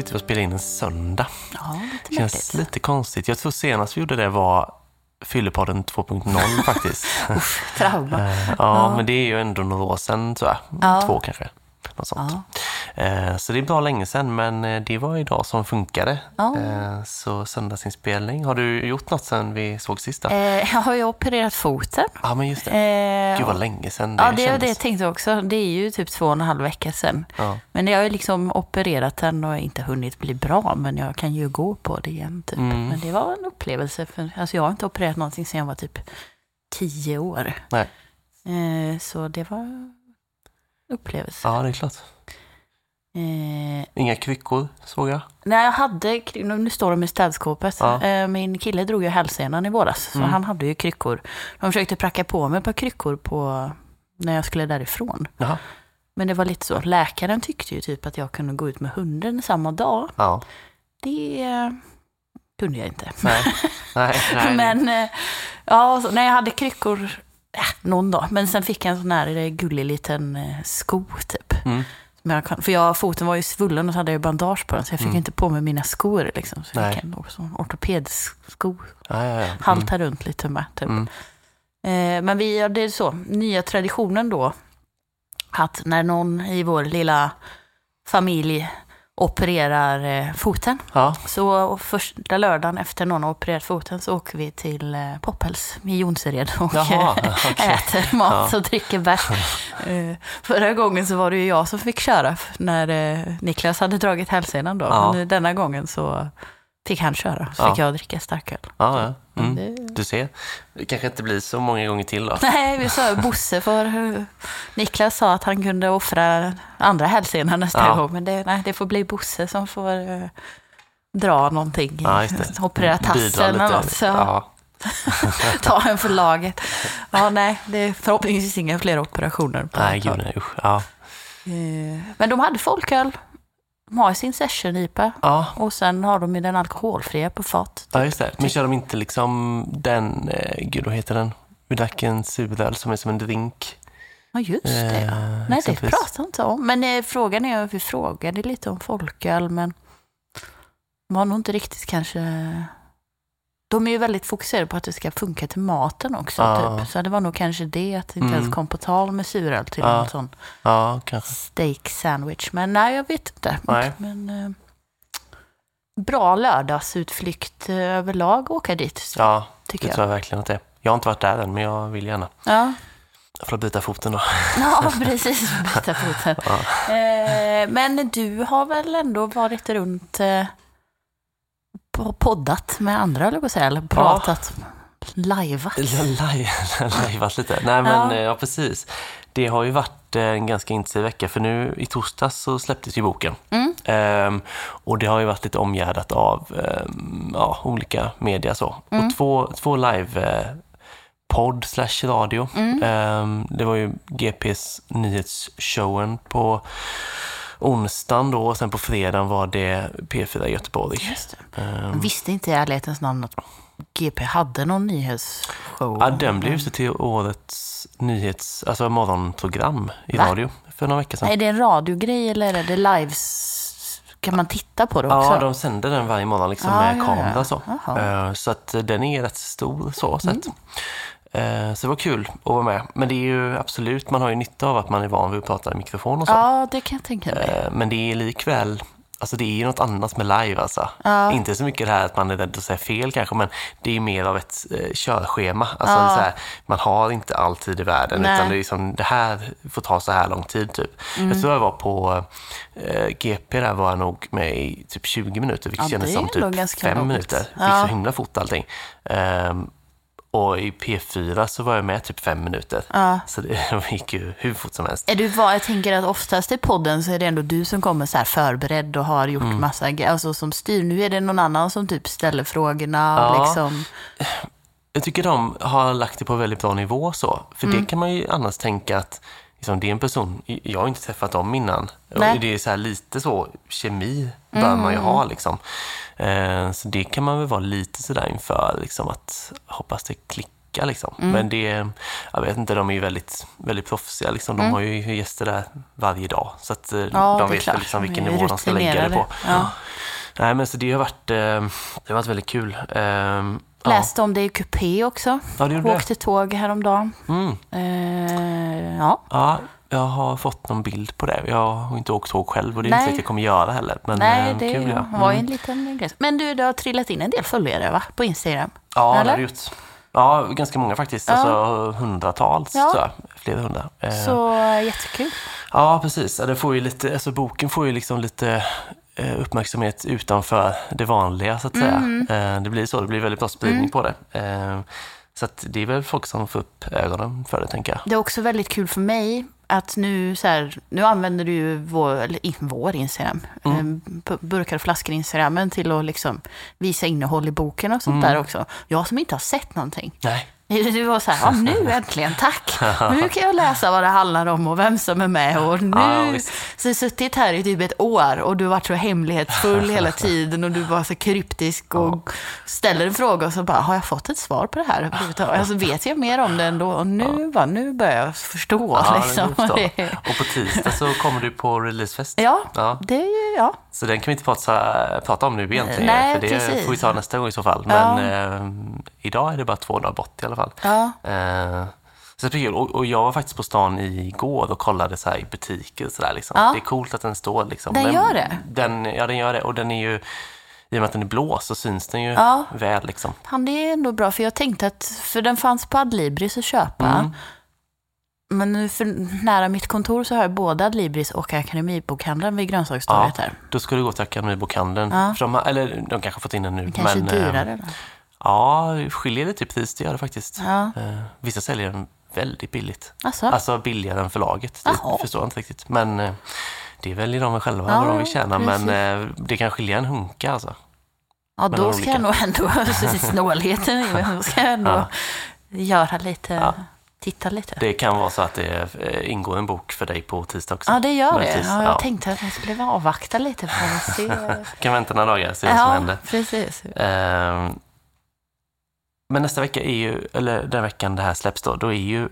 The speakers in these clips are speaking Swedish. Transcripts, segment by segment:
sitter vi och spelar in en söndag. Ja, lite Det känns märkligt. lite konstigt. Jag tror senast vi gjorde det var Fyllepodden 2.0 faktiskt. Usch, trauma. Eh, ja, Ja. men det är ju ändå några år sedan tror jag. Ja. Två kanske. Något sånt. Ja. Eh, Så det är bra länge sedan, men eh, det var idag som funkade. Ja. Eh, Så söndagsinspelning. Har du gjort något sedan vi såg sist? jag har ju opererat foten. Ja, men just det. Gud vad länge sedan det Ja, det är det kändes. jag tänkte också. Det är ju typ två och en halv vecka sedan. Ja. Men jag har ju liksom opererat den och inte hunnit bli bra, men jag kan ju gå på det igen. Typ. Mm. Men det var en upplevelse. För, alltså jag har inte opererat någonting sedan jag var typ tio år. Nej. Så det var en upplevelse. ja, det är klart. Eh, Inga kryckor såg jag. när jag hade, nu står de i städskåpet, Ja. eh, min kille drog ju hälsenan i våras, så Mm. han hade ju kryckor. De försökte pracka på mig ett par kryckor på, när jag skulle därifrån. Jaha. Men det var lite så, läkaren tyckte ju typ att jag kunde gå ut med hunden samma dag. Ja. Det eh, kunde jag inte. Nej. nej, nej. Men eh, ja, så, när jag hade kryckor äh, någon dag. Men sen fick jag en sån här eh, gullig liten eh, sko typ. Mm. Jag kan, för jag, foten var ju svullen och så hade jag bandage på den. Så jag fick Mm. inte på mig mina skor liksom. Så jag Nej. fick en ortopedsko. Ja, ja, ja. Mm. Halta runt lite med. Typ. Mm. Eh, men vi, ja, det är så, nya traditionen då. Att när någon i vår lilla familj opererar eh, foten. Ja, Så första lördagen efter någon har opererat foten så åker vi till eh, Poppels i Jonsered och Jaha, eh, okej. äter mat Ja. och dricker bärs. Förra gången så var det ju jag som fick köra när Niklas hade dragit hälsenan då. Ja. Men denna gången så fick han köra. Så Ja. fick jag dricka starköl. ja, ja. Men Mm. det- Du ser. Det kanske inte blir så många gånger till då. Nej, vi sa Bosse för eh, Niklas sa att han kunde offra andra hälsenan nästa Ja. gång. Men det, nej, det får bli Bosse som får eh, dra någonting. Ja, det. Operera tassen eller något. Så Ja. ta en för laget. Ja, nej, det är förhoppningsvis inga fler operationer. På Nej, gud nej. Usch. Ja. Eh, Men de hade folköl. De har sin session-IPA. Ja. Och sen har de ju den alkoholfria på fat. ja, just det. Men kör de inte liksom den, eh, gud vad heter den? Vi drack en suröl som är som en drink. Ja, just det. Eh, Nej, det exempelvis. pratar inte om. Men eh, frågan är, vi frågade lite om folköl, men var nog inte riktigt kanske... De är ju väldigt fokuserade på att det ska funka till maten också. Ja. Typ. Så det var nog kanske det, att det inte Mm. ens kom på tal med suröl till Ja. en sån Ja, kanske. steak sandwich. Men nej, jag vet inte. Nej. Men, eh, bra lördagsutflykt eh, överlag åka dit, Ja, det tycker tror jag. jag verkligen att det är. Jag har inte varit där än, men jag vill gärna. Ja. Jag får byta foten då. Ja, precis. Byta foten. Ja. Eh, men du har väl ändå varit runt eh, poddat med andra, eller att säga, eller pratat, lajvat. Lajvat lite. Nej, men Ja. ja. ja, precis. Det har ju varit en ganska intensiv vecka, för nu i torsdags så släpptes ju boken. Mm. Ehm, och det har ju varit lite omgärdat av ehm, ja, olika media så. Mm. Och två, två live eh, podd slash radio. Mm. Ehm, det var ju GPs nyhetsshowen på onsdagen då och sen på fredagen var det P4 i Göteborg. Just det. Jag visste inte i ärlighetens namn att GP hade någon nyhetsshow. Ja, den blev utsedd till årets nyhets, alltså morgonprogram i Va? radio för några veckor sedan. Är det en radiogrej eller är det lives? Kan man titta på det också? Ja, de sänder den varje morgon liksom Ja, med ja, kamera ja. så. Jaha. Mm. Eh, Så att eh, den är rätt stor så sett. Eh, Så det var kul att vara med. Men det är ju absolut, man har ju nytta av att man är van vid att prata i mikrofon och så. Ja, det kan jag tänka mig. Eh, Men det är likväl, alltså det är ju något annat med live alltså. Ja. Inte så mycket det här att man är rädd att säga fel kanske, men det är ju mer av ett eh, körschema. Alltså Ja. så här, man har inte all tid i världen, Nej. utan det är liksom, det här får ta så här lång tid typ. Mm. Jag tror jag var på eh, GP, där var jag nog med i typ 20 minuter, vilket Ja, kändes som typ ganska fem långt. minuter. Det gick så himla fort allting. Ehm, och i P4 så var jag med typ fem minuter. Ja. Så det gick ju hur fort som helst. Är du vad, jag tänker att oftast i podden så är det ändå du som kommer så här förberedd och har gjort Mm. massa grejer, alltså som styr. Nu är det någon annan som typ ställer frågorna och Ja. liksom. Jag tycker de har lagt det på väldigt bra nivå så. För Mm. det kan man ju annars tänka att liksom, det är en person, jag har inte träffat dem innan. Nej. Det är så här lite så, kemi bör man ju Mm. ha liksom. Eh, så det kan man väl vara lite sådär inför, liksom att hoppas det klickar liksom. Men det, jag vet inte, de är ju väldigt, väldigt proffsiga liksom. De har ju gäster där varje dag. Så att eh, Ja, de vet klart. liksom vilken nivå de ska lägga det på. Ja. Nej men så det har varit, eh, det har varit väldigt kul. Eh, ja. Läste om det i kupé också. Ja, det gjorde det. Åkte tåg häromdagen. Mm. Eh, ja. Ja, jag har fått någon bild på det. Jag har inte åkt tåg själv och det är Nej. inte säkert jag kommer göra heller. Men Nej, eh, det kul ja. var ju Mm. en liten grej. Men du, det har trillat in en del följare va? På Instagram? Ja, det eller? har det gjort. Ja, ganska många faktiskt. Ja. Alltså hundratals, Ja. tror jag. Flera hundra. Eh, Så jättekul. Ja, precis. Ja, det får ju lite, alltså, boken får ju liksom lite uppmärksamhet utanför det vanliga, så att säga. Mm. Eh, det blir så. Det blir väldigt bra spridning på det. Eh, så att det är väl folk som får upp ögonen för det, tänker jag. Det är också väldigt kul för mig att nu, så här, nu använder du ju vår, vår Instagram, Mm. eh, bu- burkar och flaskor Instagrammen till att liksom visa innehåll i boken och sånt Mm. där också. Jag som inte har sett någonting. Nej. Det var så här, ja, nu äntligen, tack. Nu kan jag läsa vad det handlar om och vem som är med. Och nu Ja, så jag suttit här i typ ett år och du har varit så hemlighetsfull hela tiden och du var så kryptisk och ställer en fråga och så bara, har jag fått ett svar på det här? Alltså vet jag mer om det ändå? Och nu, bara, nu börjar jag förstå. Ja, liksom. Och på tisdag så kommer du på releasefest. Ja, Ja. det är ja. Så den kan vi inte prata, prata om nu egentligen. Nej, för det precis. får vi ta nästa gång i så fall. Men eh, idag är det bara två dagar bort i alla fall. Ja. Eh, så det kul. Och, och jag var faktiskt på stan igår och kollade så i butiker. Så där, liksom. Ja. Det är coolt att den står. Liksom. Den gör det? Den, ja, den gör det. Och den är ju, i och med att den är blå så syns den ju Ja. väl. Liksom. Han det är ändå bra, för jag tänkte att, för den fanns på Adlibris att köpa. Mm. Men nu för nära mitt kontor så har jag både Adlibris och Akademibokhandeln vid grönsakstorget här. Då ska du gå till Akademibokhandeln. Ja. För de, eller de kanske har fått in den nu. Kanske men, eh, dyrare då. Ja, skiljer lite i pris. Det gör det faktiskt. Ja. Eh, vissa säljer den väldigt billigt. Alltså, Alltså billigare än förlaget. Det Jaha. förstår jag inte riktigt. Men eh, det väljer de själva Ja, vad de vill tjäna. Men precis. eh, det kan skilja en hunka alltså. ja, då ska olika. jag nog ändå, snålheten då ska jag ändå Ja. göra lite, Ja. titta lite. Det kan vara så att det ingår en bok för dig på tisdag också. Ja, det gör det. Möjligtvis. Ja, jag Ja. tänkte att jag skulle avvakta lite för att se. Kan vänta några dagar, se vad som händer. precis. Eh, men nästa vecka är ju, eller den veckan det här släpps då, då är ju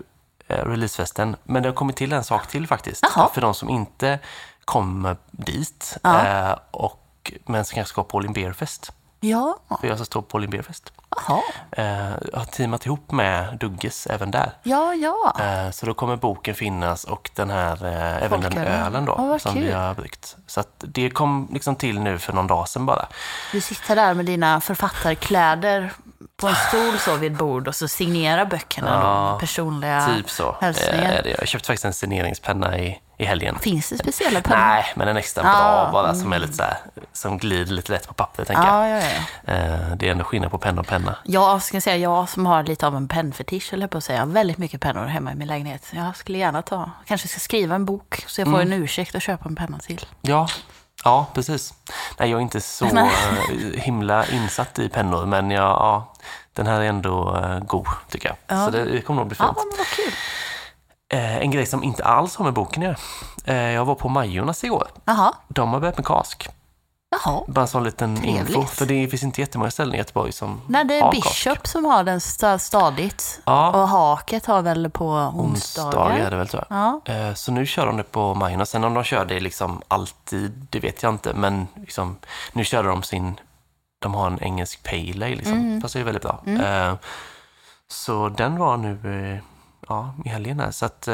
eh, releasefesten. Men det har kommit till en sak till faktiskt. Jaha. För de som inte kommer dit Ja. eh, och, men som kanske ska på All Beer Fest. Ja, För jag ska stå på All Beer Fest. jaha. Eh, jag har teamat ihop med Dugges även där. Ja, ja. Så då kommer boken finnas och den här, även den ölen då, vad som kul. vi har bryggt. Så att det kom liksom till nu för någon dag sedan bara. Du sitter där med dina författarkläder på en stol så vid ett bord och så signerar böckerna Ja, då, personliga Typ så. hälsningar. Eh, det- Jag köpte faktiskt en signeringspenna i, i helgen. Finns det speciella pennor? Nej, men en extra bra Ah, bara som är lite så här, som glider lite lätt på pappret tänker Ja, ja, ja. jag. Eh, Det är ändå skillnad på penna och penna. Jag ska säga, jag som har lite av en pennfetisch, eller på att säga, jag har väldigt mycket pennor hemma i min lägenhet. Jag skulle gärna ta, kanske ska skriva en bok så jag får Mm. en ursäkt att köpa en penna till. Ja, ja precis. Nej, jag är inte så eh, himla insatt i pennor, men jag, ja, den här är ändå eh, god tycker jag. Ja. Så det, det kommer nog bli Ja, fint. men vad kul. Eh, en grej som inte alls har med boken att göra. Jag var på Majornas igår. Jaha, De har börjat med kask. Jaha. Bara en sån liten Trevligt. info. För det finns inte jättemånga ställen i Göteborg som Nej, det är har Bishop kask. som har den sta- stadigt. Ja, Och Haket har väl på onsdagar är onsdagar. det väl tror jag. Ja, Eh, Så nu kör de det på Majornas. Sen om de kör det liksom alltid, det vet jag inte. Men liksom, nu kör de sin, de har en engelsk pale ale liksom. Mm. Fast det är väldigt bra. Mm. Eh, Så den var nu eh, ja, i helgen här. Så att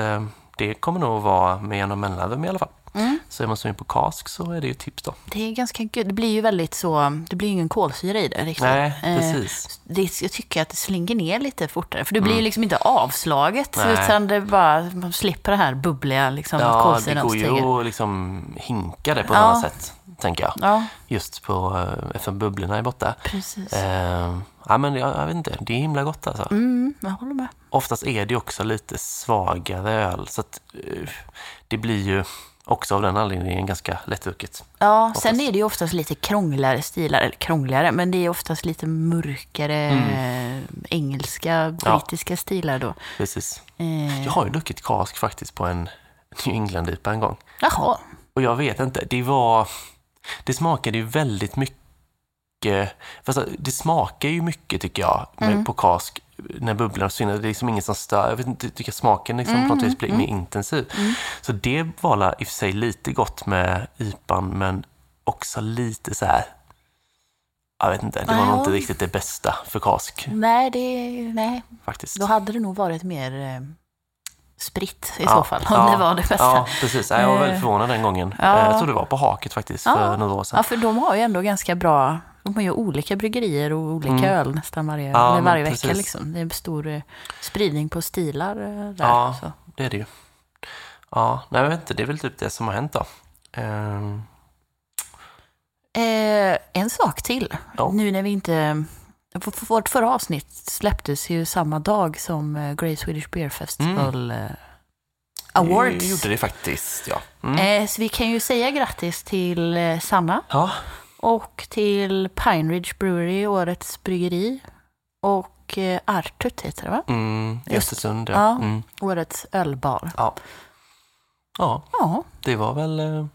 det kommer nog vara med genom mellanrum i alla fall. Mm. Så är man sugen på kask så är det ju tips då. det är ganska gött. Det blir ju väldigt så, det blir ju ingen kolsyra i det riktigt. Nej, Eh, precis. det, jag tycker att det slinker ner lite fortare. För det blir ju liksom inte avslaget. Mm. Nej. Utan det bara, man slipper det här bubbliga liksom, Ja, det kolsyran går som ju stiger. att liksom hinka det på Ja. något sätt, tänker jag. Ja, Just på, eh, eftersom bubblorna är borta. precis. Eh, ja, men jag, jag vet inte, det är himla gott alltså. Mm, jag håller med. Oftast är det också lite svagare öl, så att eh, det blir ju också av den anledningen ganska lättdrucket. Ja, sen Oftast. är det ju oftast lite krångligare stilar, eller krångligare, men det är oftast lite mörkare Mm. eh, engelska, brittiska stilar då. Precis. Eh, Jag har ju druckit kask faktiskt på en New England-IPA en gång. Jaha, Och jag vet inte, det var... Det smakade ju väldigt mycket... Fast det smakar ju mycket tycker jag Mm. på kask när bubblorna försvinner, det är liksom inget som stör. Jag vet inte, tycker smaken liksom Mm, på något vis blir mer intensiv. Så det var i och för sig lite gott med IPAn, men också lite så här, jag vet inte, det var nog Ja. inte riktigt det bästa för kask Nej, det, nej, faktiskt. då hade det nog varit mer eh, spritt i Ja, så fall, om ja, det var det bästa. Ja, precis. Jag var väldigt Eh, förvånad den gången. ja. Eh, Jag tror det var på Haket faktiskt, för några år sedan. Ja, för de har ju ändå ganska bra, har ju olika bryggerier och olika Mm. öl nästan varje, Ja, varje vecka. precis. Liksom. Det är stor eh, spridning på stilar eh, där. Ja. Så. Det är det ju. Ja, nej jag vet inte, det är väl typ det som har hänt då. Ehm, Eh, en sak till. Ja. Nu när vi inte... Vårt förra avsnitt släpptes ju samma dag som eh, Great Swedish Beer Festival eh, Awards. Det gjorde det faktiskt, ja. Mm. Eh, så vi kan ju säga grattis till Sanna Ja, och till Pine Ridge Brewery, årets bryggeri. Och eh, Artut heter det va? mm, Östersund, ja. Mm. Årets ölbar. ja. Ja, Ja, det var väl... eh,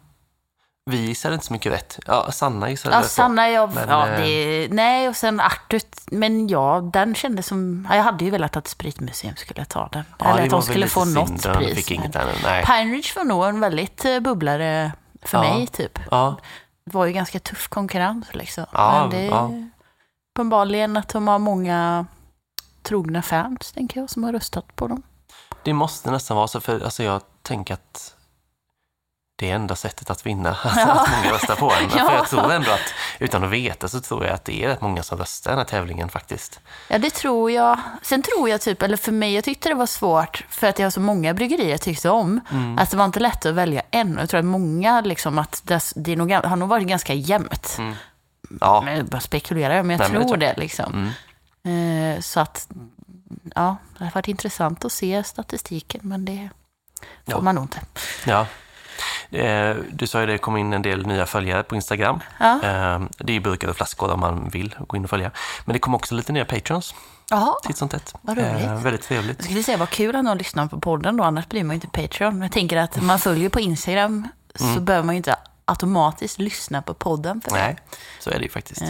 Vi gissade inte så mycket rätt. Ja, Sanna gissade ja rätt. Sanna, jag, Men, ja, eh, det, nej och sen Artut, men ja, den kändes som, ja, jag hade ju velat att Spritmuseum skulle ta den. Ja, Eller att de skulle få synd, något de pris. fick men-. Pine Ridge var nog en väldigt bubblare för Ja. mig, typ. Ja, var ju ganska tuff konkurrens liksom. Ja, men det är ja. uppenbarligen att de har många trogna fans, tänker jag, som har röstat på dem. det måste nästan vara så, för alltså, jag tänker att det är enda sättet att vinna, alltså, Ja. att många röstar på en. Ja. För jag tror ändå att, utan att veta, så tror jag att det är rätt många som röstar i den här tävlingen faktiskt. Ja, det tror jag. Sen tror jag typ, eller för mig, jag tyckte det var svårt för att jag har så många bryggerier jag tyckte om. Mm. Att det var inte lätt att välja en. Jag tror att många, liksom, att det, det nog, har nog varit ganska jämnt. Mm. Ja, Men jag bara spekulerar, men jag Nej, men tror tror det. liksom. Mm. Eh, så att, ja, det har varit intressant att se statistiken, men det får Ja. man nog inte. ja. Eh, Du sa ju det kom in en del nya följare på Instagram. Ja. Eh, Det är ju burkar och flaskor om man vill gå in och följa. Men det kom också lite nya patrons Jaha, titt som tätt. Vad roligt. Eh, Väldigt trevligt. jag skulle säga vad kul att någon lyssnar på podden då, annars blir man ju inte Patreon. Jag tänker att man följer på Instagram så behöver man ju inte automatiskt lyssna på podden för det. Nej, så är det ju faktiskt. Eh,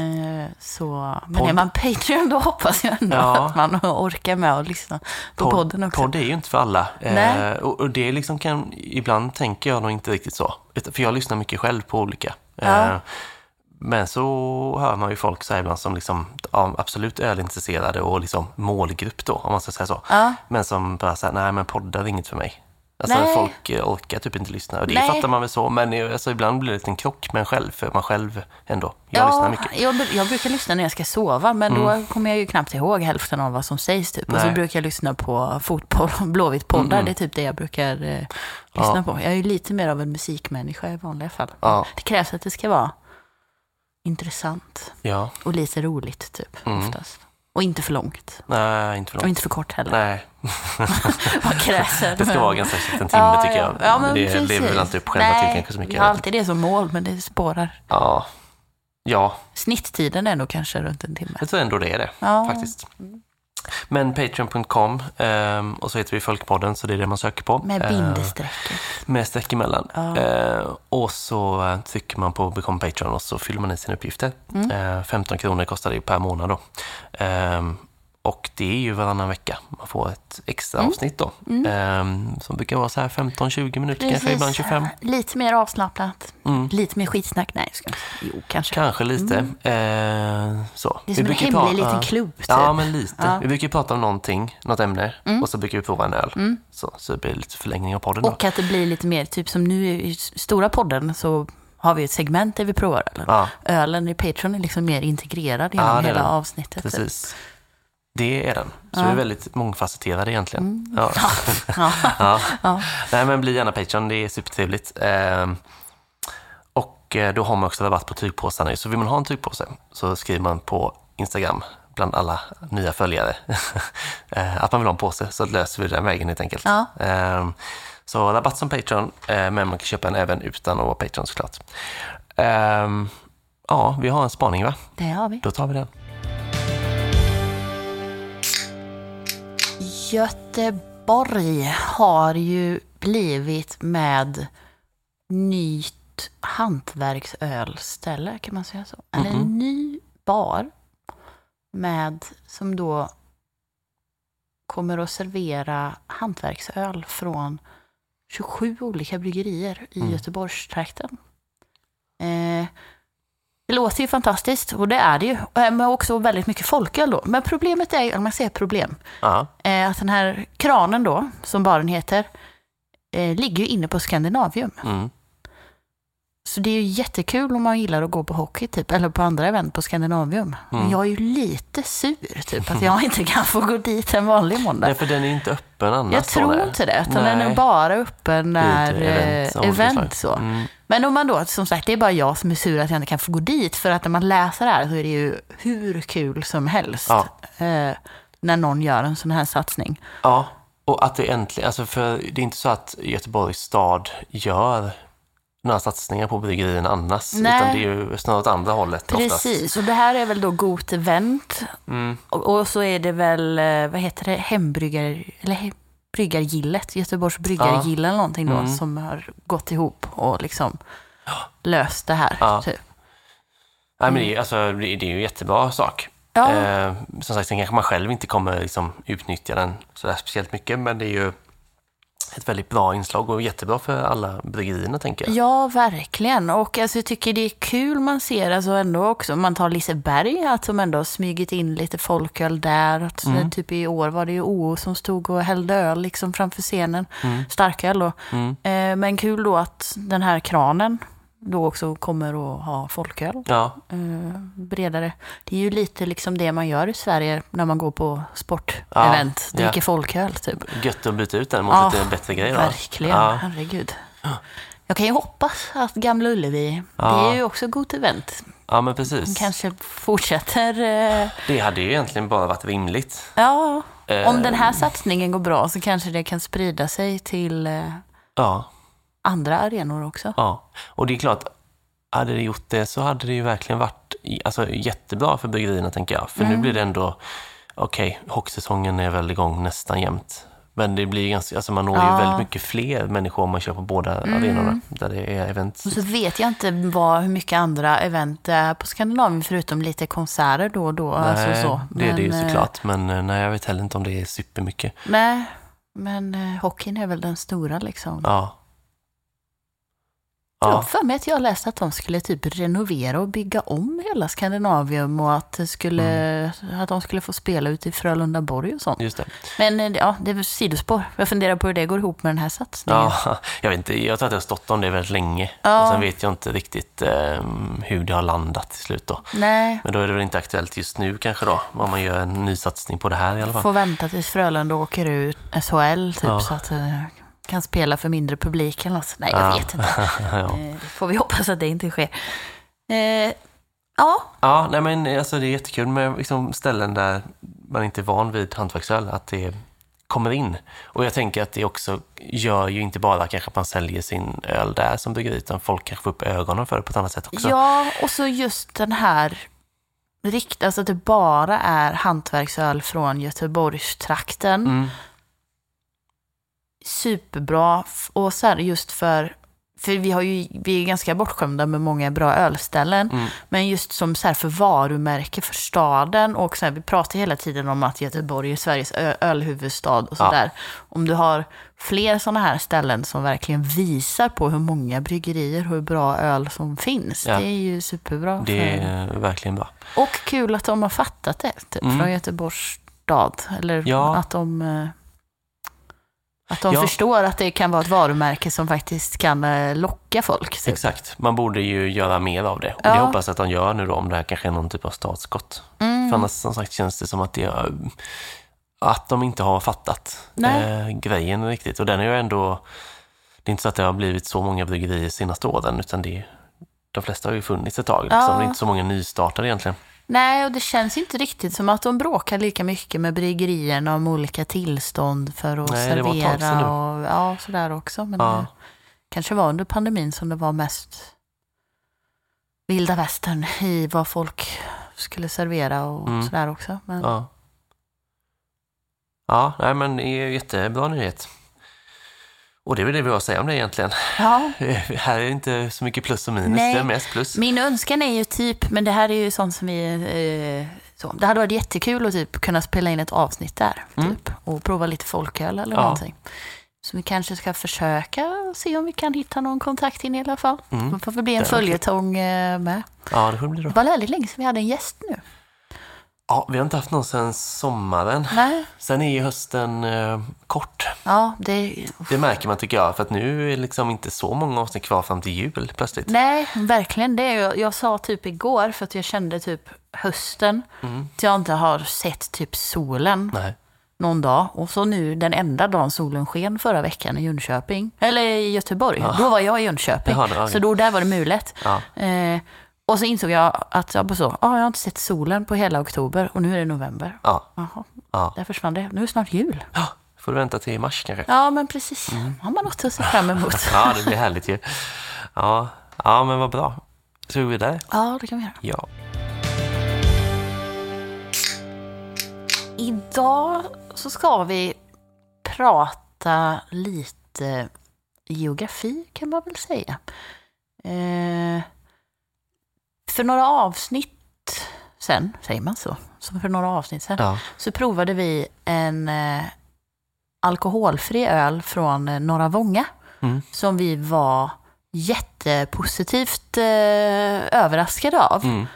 Så, men Podd- är man Patreon då hoppas jag ändå Ja. att man orkar med att lyssna på podden också. Podd är ju inte för alla. Nej. Eh, och, och det liksom kan, ibland tänker jag nog inte riktigt så. För jag lyssnar mycket själv på olika. Ja. Eh, men så hör man ju folk så här ibland som liksom, ja, absolut ölintresserade och liksom målgrupp då, om man ska säga så. Ja. Men som bara säger, nej men poddar är inget för mig. Alltså Nej. folk eh, orkar typ inte lyssna. Och det Nej. fattar man väl så, men alltså, ibland blir det en krock med en själv, för man själv ändå, jag lyssnar mycket. Jag, jag brukar lyssna när jag ska sova, men då kommer jag ju knappt ihåg hälften av vad som sägs. Typ. Och så brukar jag lyssna på fotboll Blåvitt-poddar. Det är typ det jag brukar eh, lyssna Ja. på. Jag är ju lite mer av en musikmänniska i vanliga fall. Ja. Det krävs att det ska vara intressant Ja, och lite roligt, typ, Mm. oftast. Och inte för långt. nej inte för Och långt. inte för kort heller. Nej, Vad krävs det ska vara ganska exakt en timme tycker jag. Ja, men det precis. lever väl inte upp själva Nej, till kanske så mycket. Jag har alltid det som mål, men det spårar. Ja, ja, Snitttiden är nog kanske runt en timme. jag tror ändå det är det Ja. faktiskt. Men Patreon.com ehm, och så heter vi Folkpodden så det är det man söker på. Med Eh, bindestreck. med streck emellan. Ja. Eh, och så eh, trycker man på Become Patreon och så fyller man i sina uppgifter. Mm. Eh, 15 kronor kostar det per månad då. Ehm, och det är ju varannan vecka. Man får ett extra Mm. avsnitt då. Ehm, som brukar vara så här 15-20 minuter, kanske ibland 25. Lite mer avslappnat. Mm. Lite mer skitsnack. Nej, ska. Jo, kanske. Kanske lite. Eh, så. Det är som en brukar hemlig prata- liten klubb. Typ. Ja, men lite. Ja. Mm. Vi brukar ju prata om någonting, något ämne, och så brukar vi prova en öl. Så, så det blir lite förlängning av podden då. Och att det blir lite mer, typ som nu i stora podden så har vi ett segment där vi provar ölen. Ja. Ölen i Patreon är liksom mer integrerad genom Ja, hela avsnittet. typ. Det är den. Så Ja. Mm. vi är väldigt mångfacetterade egentligen. Ja. Ja. ja. Ja. Nej, men bli gärna Patreon, det är supertrevligt. Ehm, och eh, då har man också rabatt på tygpåsarna. Så vill man ha en tygpåse så skriver man på Instagram bland alla nya följare eh, att man vill ha en påse så löser vi den vägen helt enkelt. Ja. Ehm, så rabatt som Patreon, eh, men man kan köpa den även utan att vara Patreon såklart. Ehm, ja, vi har en spaning va? Det har vi. Då tar vi den. Göteborg har ju blivit med nytt hantverksölställe, kan man säga så? Eller Mhm. en ny bar med, som då kommer att servera hantverksöl från 27 olika bryggerier i Mm. Göteborgstrakten. Eh, det låter ju fantastiskt och det är det ju. Eh, Men också väldigt mycket folköl då. Men problemet är om man säger problem, Ja, eh, att den här kranen då, som baren heter, eh, ligger ju inne på Skandinavium. mm. Så det är ju jättekul om man gillar att gå på hockey typ, eller på andra event på Skandinavium. Men Mm. jag är ju lite sur typ, att jag inte kan få gå dit en vanlig måndag. Nej, för den är inte öppen annars. Jag tror nej. inte det, utan den Nej. är bara öppen Det är när event, som event så. Mm. Men om man då, som sagt, det är bara jag som är sur att jag inte kan få gå dit, för att när man läser det här så är det ju hur kul som helst. Ja. Eh, när någon gör en sån här satsning. Ja, och att det äntligen, alltså för det är inte så att Göteborgs stad gör några satsningar på bryggerierna annars, Nej. utan det är ju snarare åt andra hållet oftast. Precis, och det här är väl då Got Event. Mm. Och, och så är det väl, eh, vad heter det, hembryggar, eller he, bryggargillet, Göteborgs bryggargille eller någonting då, Mm. som har gått ihop och liksom löst det här. Ja. Typ. Nej, men det, är, alltså, det, det är ju en jättebra sak. Ja. Eh, som sagt, sen kanske man själv inte kommer liksom, utnyttja den så där speciellt mycket, men det är ju ett väldigt bra inslag och jättebra för alla bryggerierna, tänker jag. Ja, verkligen. Och alltså, jag tycker det är kul man ser alltså ändå också, man tar Liseberg, att de ändå har smugit in lite folköl där. Att, Mm. Typ i år var det ju OO som stod och hällde öl liksom framför scenen. Mm. Starköl då. Mm. Eh, men kul då att den här kranen då också kommer att ha folköl. Ja, eh, bredare. Det är ju lite liksom det man gör i Sverige när man går på sportevent. Ja, dricker ja. folköl typ. gött att byta ut den mot Ja, lite bättre grejer. då. Verkligen, Ja. herregud. Jag kan ju hoppas att Gamla Ullevi, Ja. det är ju också ett gott event. ja, men precis. kanske fortsätter. eh, Det hade ju egentligen bara varit rimligt. Ja, Eh, om den här satsningen går bra så kanske det kan sprida sig till eh, Ja, andra arenor också. ja. Och det är klart, hade det gjort det så hade det ju verkligen varit alltså, jättebra för bryggerierna, tänker jag. För nu Mm. blir det ändå, okej, hockeysäsongen är väl igång nästan jämt. Men det blir ganska, alltså man når Ja. Mm. ju väldigt mycket fler människor om man kör på båda arenorna där det är event. Och så vet jag inte vad, hur mycket andra event det är på Skandinavien förutom lite konserter då och då. Nej, alltså så. det är det ju Men, eh, såklart. Men eh, nej, jag vet heller inte om det är supermycket. Nej, men eh, hockeyn är väl den stora liksom. Ja. Jag har Ja, för mig att jag läste att de skulle typ renovera och bygga om hela Skandinavium och att, det skulle, Mm. att de skulle få spela ute i Frölundaborg och sånt. just det. Men eh, ja, det är sidospår. Jag funderar på hur det går ihop med den här satsningen. Ja, jag vet inte, jag tror att det har stått om det väldigt länge. Ja. Och sen vet jag inte riktigt eh, hur det har landat till slut då. Nej, Men då är det väl inte aktuellt just nu kanske då, om man gör en ny satsning på det här i alla fall. får vänta tills Frölunda åker ut SHL typ Ja. så att eh, kan spela för mindre publik eller något. Nej, jag Ja. vet inte. ja. Eh, får vi hoppas att det inte sker. Eh, ja, ja, nej men alltså det är jättekul med liksom, ställen där man inte är van vid hantverksöl, att det kommer in. Och jag tänker att det också gör ju inte bara kanske att man säljer sin öl där som bryggeri, utan folk kanske får upp ögonen för det på ett annat sätt också. Ja, och så just den här rikt, alltså att det bara är hantverksöl från Göteborgstrakten. Mm, Superbra. Och så här just för, för vi, har ju, vi är ganska bortskämda med många bra ölställen. mm, Men just som så här för varumärke för staden och så här, vi pratar hela tiden om att Göteborg är Sveriges ölhuvudstad och Ja. sådär. Om du har fler sådana här ställen som verkligen visar på hur många bryggerier, hur bra öl som finns. Ja. Det är ju superbra. det för... är verkligen bra. Och kul att de har fattat det typ, Mm. från Göteborgs stad. Eller Ja. att de, eh, att de Ja. förstår att det kan vara ett varumärke som faktiskt kan eh, locka folk. Typ. Exakt, man borde ju göra mer av det. Och Ja. det hoppas att de gör nu då, om det här kanske är någon typ av startskott. Mm. För annars som sagt känns det som att, det, att de inte har fattat eh, grejen riktigt. Och den är ju ändå, det är inte så att det har blivit så många bryggerier senaste åren, utan det, de flesta har ju funnits ett tag. Liksom. Ja. Det är inte så många nystartade egentligen. Nej, och det känns inte riktigt som att de bråkar lika mycket med bryggerierna om olika tillstånd för att Nej, servera. Och, ja, sådär också. Men Ja. det kanske var under pandemin som det var mest vilda västern i vad folk skulle servera och Mm. sådär också. Men, Ja. Ja, nej, men det är ju jättebra nyhet. Och det är väl det vi har att säga om det egentligen. ja. Här är det inte så mycket plus och minus, Nej. det är mest plus. Min önskan är ju typ, men det här är ju sånt som vi eh, Så, det hade varit jättekul att typ kunna spela in ett avsnitt där. Typ, och prova lite folköl eller Mm. Ja. någonting. Så vi kanske ska försöka se om vi kan hitta någon kontakt in i alla fall. Mm. Det får väl bli en Det följetong eh, med. Ja, det får bli Det då. var väldigt länge sedan vi hade en gäst nu. Ja, vi har inte haft någon sedan sommaren. Nej, Sen är ju hösten eh, kort. ja, det, Det märker man tycker jag, för att nu är det liksom inte så många avsnitt kvar fram till jul plötsligt. nej, verkligen det. Jag, jag sa typ igår, för att jag kände typ hösten, Mm. att jag inte har sett typ solen Nej. någon dag. Och så nu den enda dagen solen sken förra veckan i Jönköping, eller i Göteborg. Då var jag i Jönköping, ja, så då där var det mulet. Ja. Eh, och så insåg jag att jag bara så, ah, jag har inte sett solen på hela oktober och nu är det november. Ja. Jaha, Ja. där försvann det. Nu är det snart jul. ja, får du vänta till mars kanske. Ja, men precis. Mm. har man något att se fram emot. Ja, det blir härligt ju. Ja, ja men vad bra. Så går vi vidare. ja, det kan vi göra. Ja. Idag så ska vi prata lite geografi kan man väl säga. Eh, för några avsnitt sen, säger man så? Så för några avsnitt sen, Ja. så provade vi en eh, alkoholfri öl från eh, Norra Vånga Mm. som vi var jättepositivt eh, överraskade av. Mm.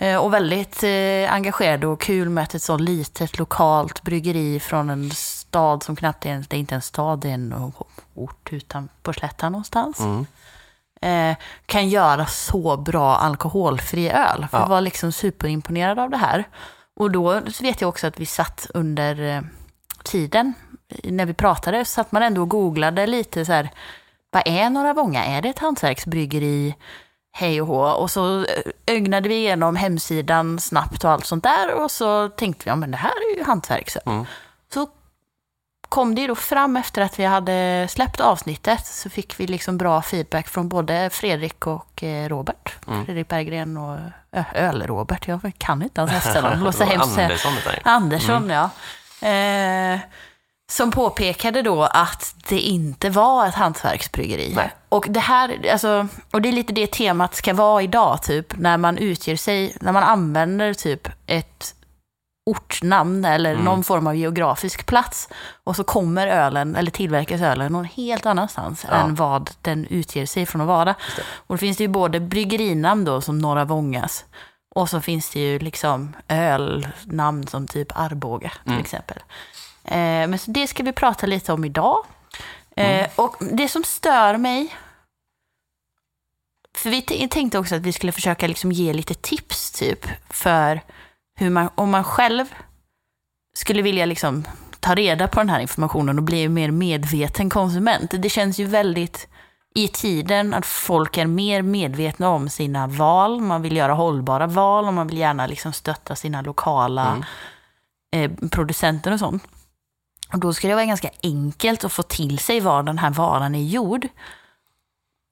Eh, Och väldigt eh, engagerade och kul med att ett så litet lokalt bryggeri från en stad som knappt är det är inte en stad, det är en ort utan på slätta någonstans. Mm. Eh, kan göra så bra alkoholfri öl. För Ja. Jag var liksom superimponerad av det här. Och då vet jag också att vi satt under eh, tiden, när vi pratade, så satt man ändå och googlade lite så här, vad är Norra Vånga? Är det ett hantverksbryggeri? Hej och hå. Och så eh, ögnade vi igenom hemsidan snabbt och allt sånt där. Och så tänkte vi, ja men det här är ju hantverksöl. Mm. Så kom det ju då fram efter att vi hade släppt avsnittet så fick vi liksom bra feedback från både Fredrik och eh, Robert. Mm. Fredrik Berggren och ö, Öl-Robert. Jag kan inte ens efternamn. Låter hemskt. Andersson. Andersson, ja. Eh, som påpekade då att det inte var ett hantverksbryggeri. Nej. Och det här, alltså, och det är lite det temat ska vara idag, typ, när man utger sig, när man använder typ ett ortnamn eller Mm. någon form av geografisk plats och så kommer ölen, eller tillverkas ölen någon helt annanstans Ja. än vad den utger sig från att vara. det. Och då finns det ju både bryggerinamn då som Norra Vångas och så finns det ju liksom ölnamn som typ Arboga till Mm. exempel. Eh, men så det ska vi prata lite om idag. Eh, Mm. och det som stör mig, för vi tänkte också att vi skulle försöka liksom ge lite tips typ för hur man, om man själv skulle vilja liksom ta reda på den här informationen och bli mer medveten konsument. Det känns ju väldigt i tiden att folk är mer medvetna om sina val. Man vill göra hållbara val och man vill gärna liksom stötta sina lokala Mm. eh, producenter och sånt. Och då ska det vara ganska enkelt att få till sig var den här varan är gjord.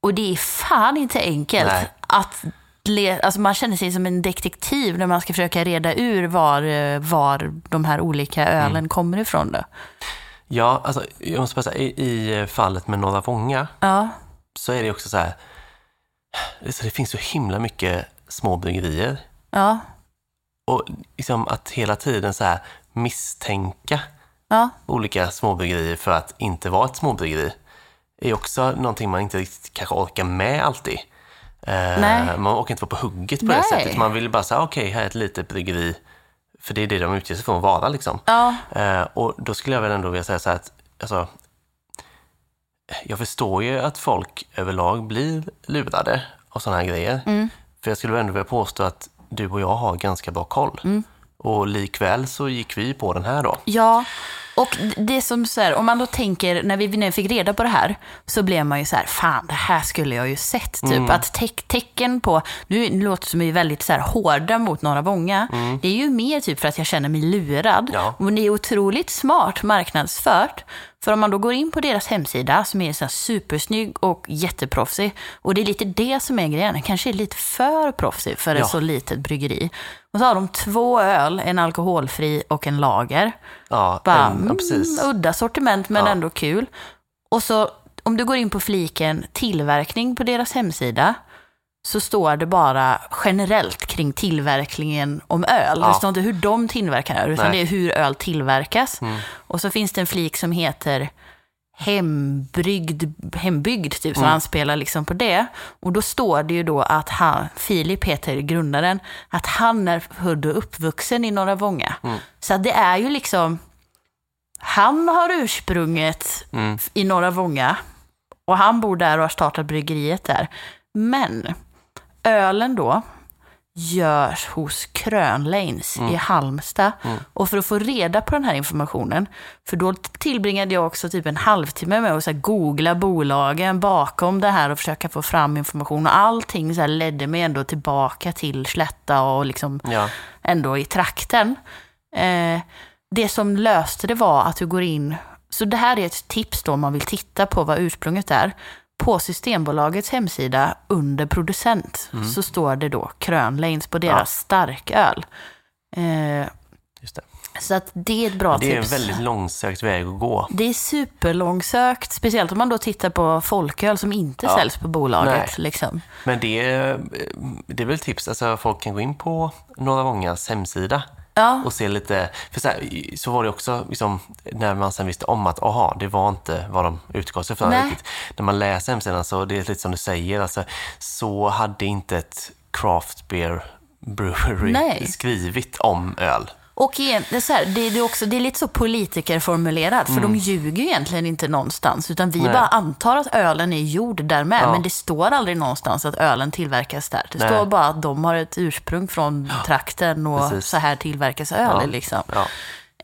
Och det är fan inte enkelt Nej. att le- alltså man känner sig som en detektiv när man ska försöka reda ur var, eh, var de här olika ölen Mm. kommer ifrån. Då. Ja, alltså jag måste bara säga, i, i fallet med Norra Vånga Ja, så är det också så här, så det finns så himla mycket små bryggerier. ja, Och liksom att hela tiden så här misstänka ja, olika småbryggerier för att inte vara ett småbryggeri är också någonting man inte riktigt kanske orkar med alltid. Eh. Man orkar inte vara på hugget på Nej. det sättet. Man vill bara säga, okej, här är ett litet bryggeri. För det är det de utger sig för att vara liksom. ja, Eh, och då skulle jag väl ändå vilja säga så här att, alltså, jag förstår ju att folk överlag blir lurade av sådana här grejer. Mm. För jag skulle ändå vilja påstå att du och jag har ganska bra koll. Mm. Och likväl så gick vi på den här då. ja. Och det som så här, om man då tänker, när vi nu fick reda på det här, så blev man ju så här, fan det här skulle jag ju sett. Typ Mm. att te- tecken på, nu låter det som vi är väldigt så här hårda mot Norra Vånga, det är ju mer typ för att jag känner mig lurad. Mm. Ja. Men det är otroligt smart marknadsfört. För om man då går in på deras hemsida som är så supersnygg och jätteproffsig. Och det är lite det som är grejen. Den kanske är lite för proffsig för ett Ja. så litet bryggeri. Och så har de två öl, en alkoholfri och en lager. Ja, Bara, en, ja precis. Mm, udda sortiment men Ja. ändå kul. Och så om du går in på fliken tillverkning på deras hemsida så står det bara generellt kring tillverkningen om öl. Ja. Det står inte hur de tillverkar öl, utan Nej. det är hur öl tillverkas. Mm. Och så finns det en flik som heter hembryggd, hembyggd, typ, som Mm. anspelar liksom på det. Och då står det ju då att han, Filip heter grundaren, att han är född och uppvuxen i Norra Vånga. Mm. Så det är ju liksom, han har ursprunget Mm. i Norra Vånga och han bor där och har startat bryggeriet där. Men ölen då görs hos Krönleins i Halmstad. Och för att få reda på den här informationen, för då tillbringade jag också typ en halvtimme med att så googla bolagen bakom det här och försöka få fram information. Och allting så ledde mig ändå tillbaka till Slätta och liksom Ja. ändå i trakten. Eh, det som löste det var att du går in, så det här är ett tips då om man vill titta på vad ursprunget är. På Systembolagets hemsida under producent så står det då Krönleins på deras Mm. Ja. starköl. Eh, Just det. så att det är ett bra det är en tips. väldigt långsökt väg att gå. Det är superlångsökt, speciellt om man då tittar på folköl som inte Ja. säljs på bolaget. Liksom. Men det är, det är väl tips, alltså folk kan gå in på Norra Vångas hemsida Ja, och se lite, för så, här, så var det också liksom, när man sen visste om att aha, det var inte vad de utgav sig för riktigt. När man läser hemsidan så det är lite som du säger, alltså, så hade inte ett craft beer brewery Nej. skrivit om öl. Och igen, det, är så här, det, det, är också, det är lite så politikerformulerat, för de ljuger ju egentligen inte någonstans, utan vi Mm. Nej. bara antar att ölen är gjord där med, Ja. men det står aldrig någonstans att ölen tillverkas där. Det Nej. står bara att de har ett ursprung från trakten och Precis. så här tillverkas öl. Ja. Liksom. Ja.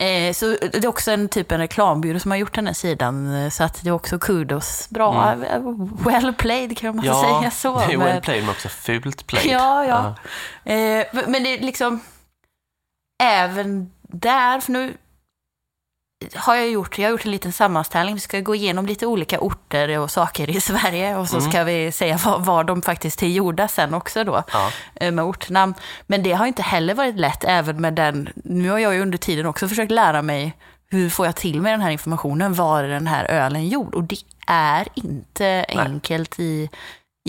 Eh, så det är också en typ en reklambyrå som har gjort den här sidan, eh, så att det är också kudos. Bra, eh, well played kan man Mm. Ja, säga så. det är men- well played men också fult played. Ja, ja. Eh, men- men det är liksom, även där, för nu har jag gjort, jag har gjort en liten sammanställning. Vi ska gå igenom lite olika orter och saker i Sverige och så ska vi säga var, var de faktiskt är gjorda sen också då, Ja. eh, med ortnamn. Men det har inte heller varit lätt, även med den, nu har jag ju under tiden också försökt lära mig hur får jag till mig den här informationen, var är den här ölen gjord? Och det är inte enkelt i,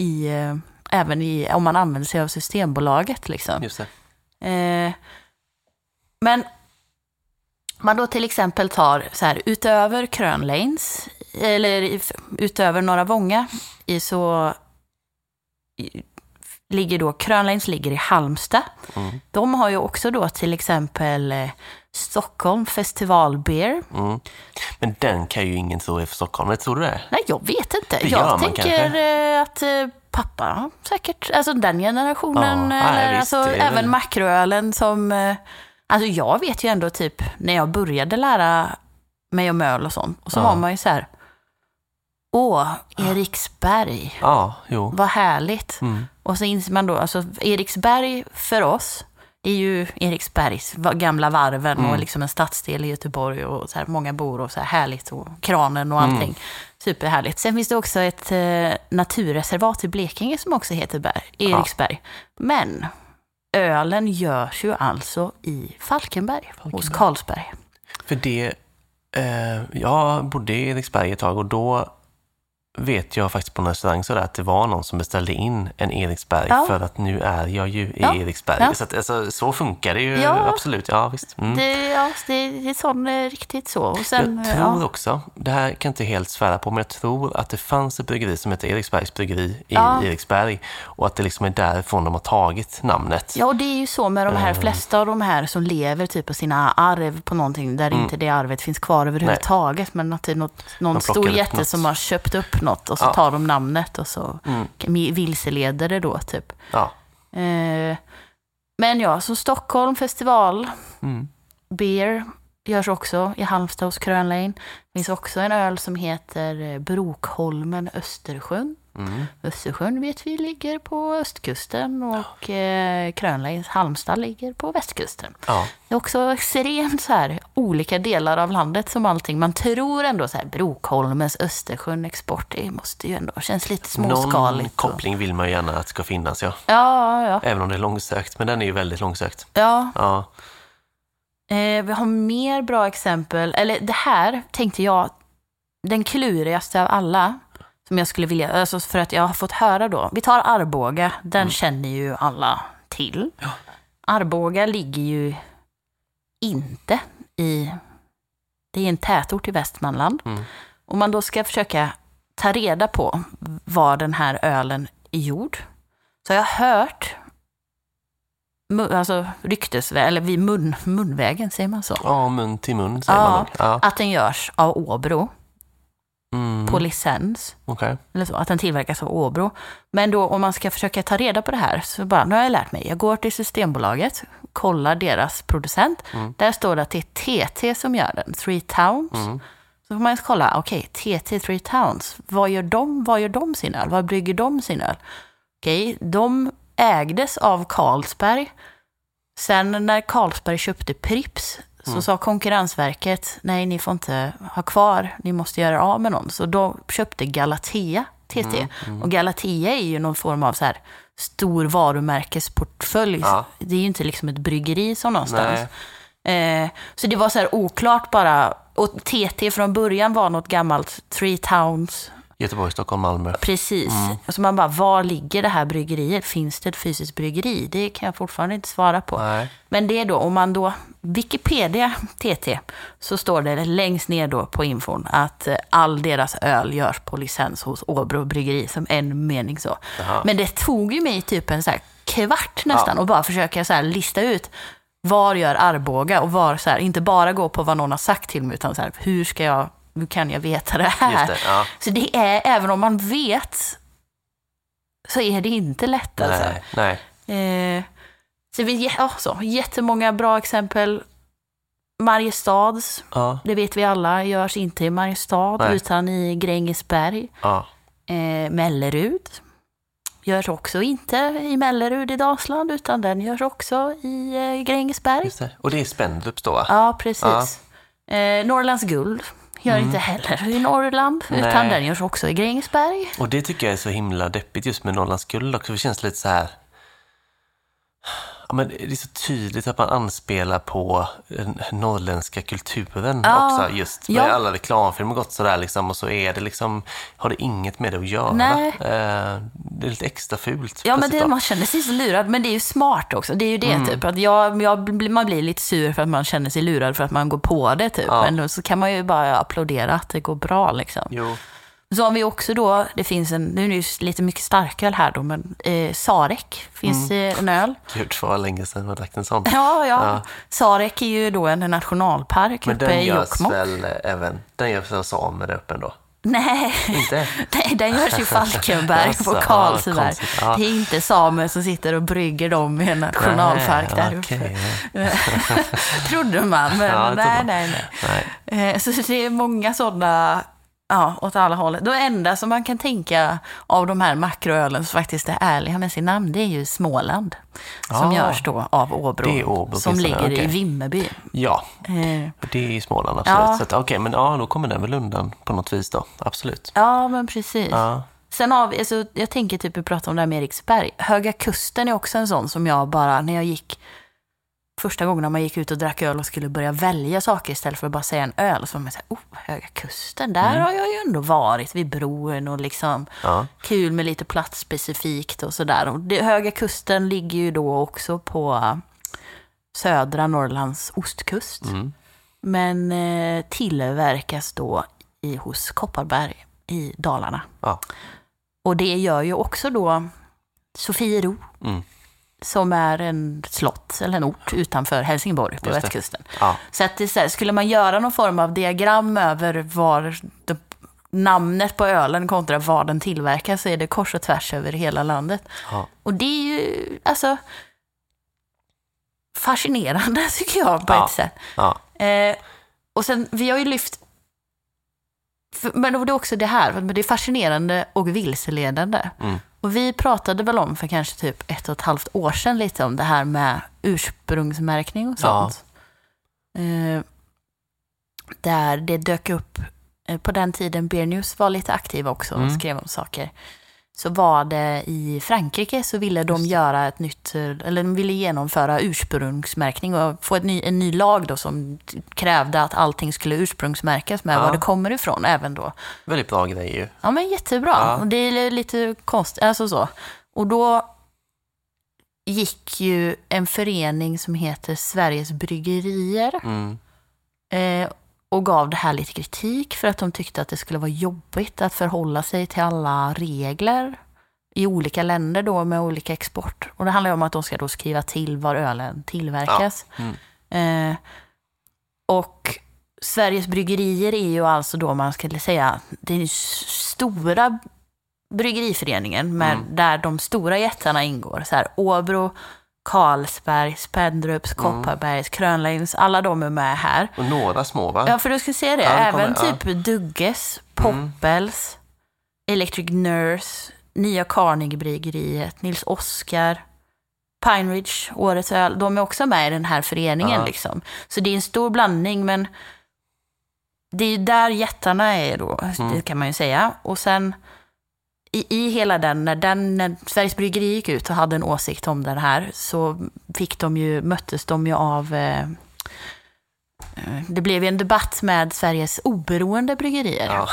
i eh, även i, om man använder sig av Systembolaget. Liksom. Just det. Eh, men man då till exempel tar så här, utöver Krönlanes, eller i- utöver Norra Vånga, i så i, ligger då, Krönlanes ligger i Halmstad. Mm. De har ju också då till exempel eh, Stockholm Festival Beer. Mm. Men den kan ju ingen är för Stockholm, eller tror du det? Nej, jag vet inte. Det jag tänker kanske. eh, att eh, pappa säkert, alltså den generationen, Ja, eller, nej, visst, alltså, även väl- makroölen som, alltså jag vet ju ändå typ när jag började lära mig om öl och sånt, och så Ja. var man ju så här, åh, Eriksberg, Ja, jo. vad härligt. Mm. Och så inser man då, alltså Eriksberg för oss, det är ju Eriksbergs gamla varven Mm. och liksom en stadsdel i Göteborg och så här, många bor och så här härligt och kranen och Mm. allting. Superhärligt. Sen finns det också ett eh, naturreservat i Blekinge som också heter Berg, Eriksberg. Men ölen görs ju alltså i Falkenberg, hos Falkenberg. Carlsberg. För det, eh, jag bodde i Eriksberg ett tag och då vet jag faktiskt på en restaurang sådär att det var någon som beställde in en Eriksberg Ja. för att nu är jag ju i Ja. Eriksberg. Ja. Så, att, alltså, så funkar det ju absolut. Ja, visst. Mm. Det, ja, det, det är sån, eh, riktigt så. Och sen, jag eh, tror också, det här kan jag inte helt svära på, men jag tror att det fanns ett bryggeri som heter Eriksbergs bryggeri i. Eriksberg och att det liksom är därifrån de har tagit namnet. Ja, och det är ju så med de här Mm. flesta av de här som lever typ på sina arv på någonting där inte det arvet finns kvar överhuvudtaget. Men att det är något, någon De stor jätte något. som har köpt upp något och så Ja. tar de namnet och så Mm. vilseleder det då typ. Ja. Eh, men ja, så Stockholm festival, Mm. beer görs också i Halmstad hos Krönlein. Det finns också en öl som heter eh, Brokholmen Östersjön. Mm. Östersjön vet vi ligger på östkusten och eh, Krönleins Halmstad ligger på västkusten. Ja. Det är också extremt så här olika delar av landet som allting. Man tror ändå så här Brokholmens Östersjön export, det måste ju ändå känns lite Någon småskaligt. och- koppling vill man ju gärna att ska finnas, ja. Ja, ja, Även om det är långsökt, men den är ju väldigt långsökt. ja. Ja. Eh, vi har mer bra exempel. Eller det här tänkte jag, den klurigaste av alla. Som jag skulle vilja, alltså för att jag har fått höra då. Vi tar Arboga, den känner ju alla till. Arboga ligger ju inte i, det är en tätort i Västmanland. Mm. Om man då ska försöka ta reda på var den här ölen är gjord, så har jag hört, alltså ryktesvägen, eller vid mun, munvägen, säger man så? Ja, mun till mun säger Ja. man nog. Ja. Att den görs av Åbro Mm. på licens. Okej. Eller så, att den tillverkas av Åbro. Men då om man ska försöka ta reda på det här, så bara, nu har jag lärt mig. Jag går till Systembolaget, kollar deras producent. Mm. Där står det att det är TT som gör den, Three Towns. Mm. Så får man kolla, okej, TT Three Towns, vad gör de, vad gör de sin öl? Vad brygger de sin öl? Okej, de ägdes av Carlsberg. Sen när Carlsberg köpte Pripps så Mm. sa Konkurrensverket, nej ni får inte ha kvar, ni måste göra av med någon. Så då köpte Galatea TT. Mm, Och Galatea är ju någon form av så här stor varumärkesportfölj. Ja. Det är ju inte liksom ett bryggeri som någonstans. Eh, så det var så här oklart bara. Och TT från början var något gammalt Three Towns. Göteborg, Stockholm, Malmö. Precis. Mm. Så man bara, var ligger det här bryggeriet? Finns det ett fysiskt bryggeri? Det kan jag fortfarande inte svara på. Nej. Men det är då, om man då, Wikipedia TT, så står det längst ner då på infon att eh, all deras öl görs på licens hos Åbro bryggeri, som en mening så. Jaha. Men det tog ju mig typ en så här kvart nästan Ja. och bara försöka så här lista ut var gör Arboga och var så här, inte bara gå på vad någon har sagt till mig, utan så här, hur ska jag, hur kan jag veta det här? Det. Ja. Så det är, även om man vet, så är det inte lätt alltså. Nej. Nej. Eh, så vi, ja, så, jättemånga bra exempel. Mariestads, Ja. det vet vi alla, görs inte i Mariestad Nej. utan i Grängesberg. Ja. Eh, Mellerud görs också inte i Mellerud i Dalsland utan den görs också i eh, Grängesberg. Det. Och det är Spendrups då va? Ja, precis. Eh, Norrlands guld gör inte heller i Norrland utan Mm. Nej. den görs också i Grängesberg. Och det tycker jag är så himla deppigt just med Norrlands guld också. för Det känns lite så här... Ja, men det är så tydligt att man anspelar på den norrländska kulturen Ja, också. Just ja. med alla reklamfilmer gått sådär liksom och så är det liksom, har det inget med det att göra. Nej. Eh, det är lite extra fult. Ja, men det, man känner sig så lurad. Men det är ju smart också. Det är ju det Mm. typ. Att jag, jag, man blir lite sur för att man känner sig lurad för att man går på det typ. Ja. Men då så kan man ju bara applådera att det går bra liksom. Jo. Så har vi också då, det finns en, nu är det ju lite mycket starköl här då, men eh, Sarek finns Mm. en öl. Gud, vad länge sedan man drack en sån. Ja, ja, Ja. Sarek är ju då en nationalpark Men uppe den i görs Jokkmokk. väl även, den görs av samer där uppe ändå? Nej, Inte? nej, den görs i Falkenberg på ja, Karlsberg. konstigt, ja. Det är inte samer som sitter och brygger dem i en nationalpark Nej, där uppe. Trodde man, men Ja, nej, nej, nej. Nej. Eh, Så det är många sådana, ja, åt alla håll. Det enda som man kan tänka av de här makroölen som faktiskt är ärliga med sin namn, det är ju Småland. Som Ah, görs då av Åbro. Åbro, som ligger i okej. Vimmerby. Ja, Eh, det är i Småland absolut. Ja. Okej, men ja, då kommer den väl undan på något vis då. Absolut. Ja, men precis. Ja. Sen vi, alltså, jag tänker typ, vi pratade om det här med Eriksberg. Höga Kusten är också en sån som jag bara, när jag gick, första gången när man gick ut och drack öl och skulle börja välja saker istället för att bara säga en öl, så var man såhär, oh, Höga Kusten, där har jag ju ändå varit vid bron och liksom Ja. kul med lite platsspecifikt och sådär. Och det, Höga Kusten ligger ju då också på södra Norrlands ostkust. Mm. Men eh, tillverkas då i, hos Kopparberg i Dalarna. Ja. Och det gör ju också då Sofiero, Mm. Som är en slott eller en ort utanför Helsingborg på västkusten. Ja. Så att det skulle man göra någon form av diagram över var det, namnet på ölen kontra var den tillverkas så är det kors och tvärs över hela landet. Ja. Och det är ju alltså fascinerande tycker jag på Ja. ett sätt. Eh, och sen, vi har ju lyft... Men det är också det här, men det är fascinerande och vilseledande. Mm. Och vi pratade väl om för kanske typ ett och ett halvt år sedan lite om det här med ursprungsmärkning och Ja. sånt. Eh, där det dök upp, eh, på den tiden Beer News var lite aktiva också och Mm. skrev om saker. Så var det i Frankrike så ville de göra ett nytt, eller de ville genomföra ursprungsmärkning och få ett ny, en ny lag då som krävde att allting skulle ursprungsmärkas med Ja. var det kommer ifrån även då. Väldigt bra grej ju. Ja men jättebra. Ja. Och det är lite konstigt, alltså så. Och då gick ju en förening som heter Sveriges Bryggerier Mm. eh, och gav det här lite kritik för att de tyckte att det skulle vara jobbigt att förhålla sig till alla regler i olika länder då med olika export. Och det handlar ju om att de ska då skriva till var ölen tillverkas. Mm. Eh, och Sveriges bryggerier är ju alltså då man skulle säga den stora bryggeriföreningen med, Mm. där de stora jättarna ingår. Så här, Åbro, Carlsberg, Spendrups, Mm. Kopparbergs, Krönlings, alla de är med här. Och några små va? Ja, för du ska se det. Ja, det kommer- Även typ Dugges. Poppels, Electric Nurse, Nya Carnegie-bryggeriet, Nils Oskar, Pine Ridge, Årets öl. De är också med i den här föreningen. Ja. Liksom. Så det är en stor blandning, men det är ju där jättarna är då, Mm. det kan man ju säga. Och sen i, i hela den, när, den, när Sveriges Bryggeri gick ut och hade en åsikt om den här, så fick de ju, möttes de ju av eh, eh det blev ju en debatt med Sveriges oberoende bryggerier. Ja.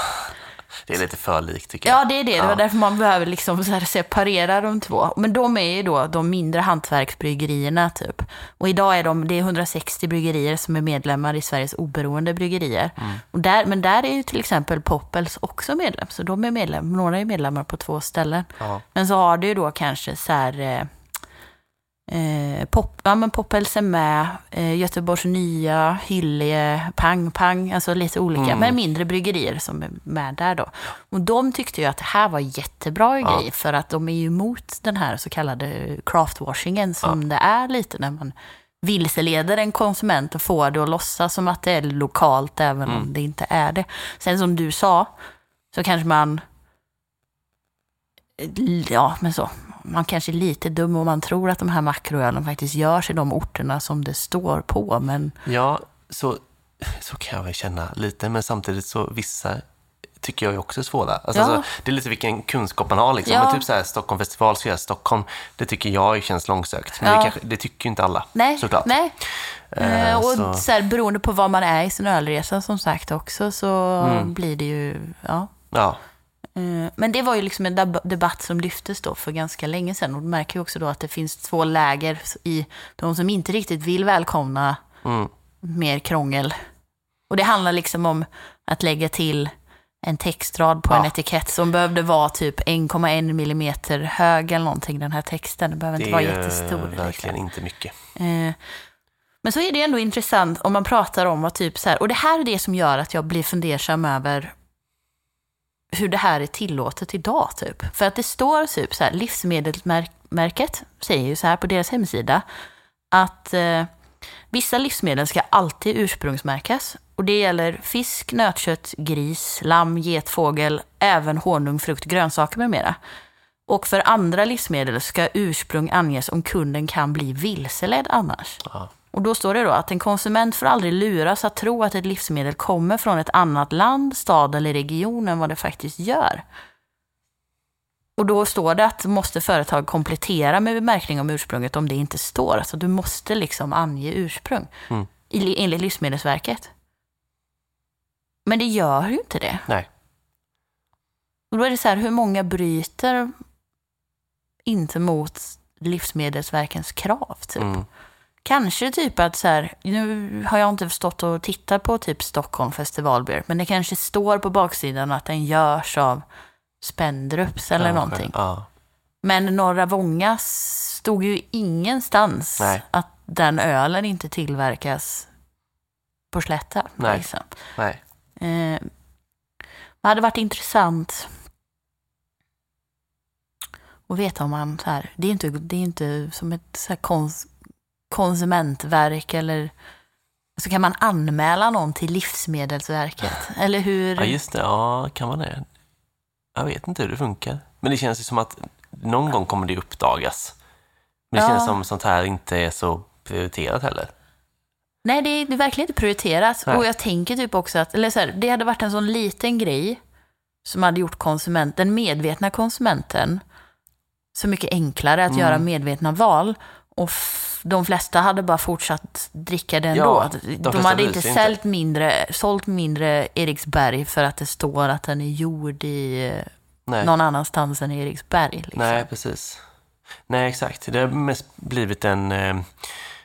Det är lite för likt tycker jag. Ja, det är det. Det var därför man behöver liksom separera de två. Men de är ju då de mindre hantverksbryggerierna typ. Och idag är de, det är 160 bryggerier som är medlemmar i Sveriges oberoende bryggerier. Mm. Och där, men där är ju till exempel Poppels också medlem. Så de är medlem, några är medlemmar på två ställen. Ja. Men så har du ju då kanske så här... Eh, eh, pop, ja, men Poppels är med, eh, Göteborgs Nya, Hyllie, Pang Pang, alltså lite olika, Mm. men mindre bryggerier som är med där då. Och de tyckte ju att det här var jättebra Ja. grej, för att de är ju emot den här så kallade craftwashingen som det är lite när man vilseleder en konsument och får det att låtsas som att det är lokalt även Mm. om det inte är det. Sen som du sa, så kanske man Ja, men så. Man kanske är lite dum om man tror att de här makroölen faktiskt görs i de orterna som det står på. Men Ja, så, så kan jag väl känna lite, men samtidigt så vissa tycker jag är också svåra. Alltså, Ja. alltså, det är lite vilken kunskap man har. Liksom. Ja. Men typ så här, Stockholm festival så Stockholm, det tycker jag känns långsökt. Men Ja. det, kanske, det tycker inte alla, nej, såklart. nej. Eh, Eh, och så- så. här, beroende på var man är i sin ölresa som sagt också så Mm. blir det ju, ja. Ja, Men det var ju liksom en deb- debatt som lyftes då för ganska länge sedan. Och du märker ju också då att det finns två läger i de som inte riktigt vill välkomna mm. mer krångel. Och det handlar liksom om att lägga till en textrad på Ja. en etikett som behövde vara typ 1,1 millimeter hög eller någonting, den här texten. Det behöver det inte vara är jättestor. verkligen liksom. inte mycket. Eh, Men så är det ändå intressant om man pratar om vad typ så här, och det här är det som gör att jag blir fundersam över hur det här är tillåtet idag typ. För att det står typ så här, Livsmedelsmärket säger ju så här på deras hemsida, att eh, vissa livsmedel ska alltid ursprungsmärkas. Och det gäller fisk, nötkött, gris, lamm, get, fågel, även honung, frukt, grönsaker med mera. Och för andra livsmedel ska ursprung anges om kunden kan bli vilseledd annars. Aha. Och då står det då att en konsument får aldrig luras att tro att ett livsmedel kommer från ett annat land, stad eller region än vad det faktiskt gör. Och då står det att måste företag komplettera med märkning om ursprunget om det inte står. Alltså du måste liksom ange ursprung Mm. enligt Livsmedelsverket. Men det gör ju inte det. Nej. Och då är det så här, hur många bryter inte mot Livsmedelsverkens krav? Typ? Mm. Kanske typ att så här, nu har jag inte förstått och tittat på typ Stockholm festivalbeer, men det kanske står på baksidan att den görs av Spendrups eller Kanske. någonting. Ja. Men Norra Vånga stod ju ingenstans Nej. att den ölen inte tillverkas på Slätta. Nej. Liksom. Nej. Eh, det hade varit intressant att veta om man så här, det är inte, det är inte som ett så här kons, konsumentverk eller så kan man anmäla någon till Livsmedelsverket. Eller hur? Ja, just det. Ja, kan man det? Jag vet inte hur det funkar. Men det känns ju som att någon gång kommer det uppdagas. Men det Ja. känns som sånt här inte är så prioriterat heller. Nej, det är, det är verkligen inte prioriterat. Nej. Och jag tänker typ också att, eller så här, det hade varit en sån liten grej som hade gjort konsument, den medvetna konsumenten så mycket enklare att Mm. göra medvetna val. Och de flesta hade bara fortsatt dricka det ändå. Ja, de de hade inte. Sålt mindre, sålt mindre Eriksberg för att det står att den är gjord i Nej. någon annanstans än Eriksberg. Liksom. Nej, precis. Nej, exakt. Det har mest blivit en eh,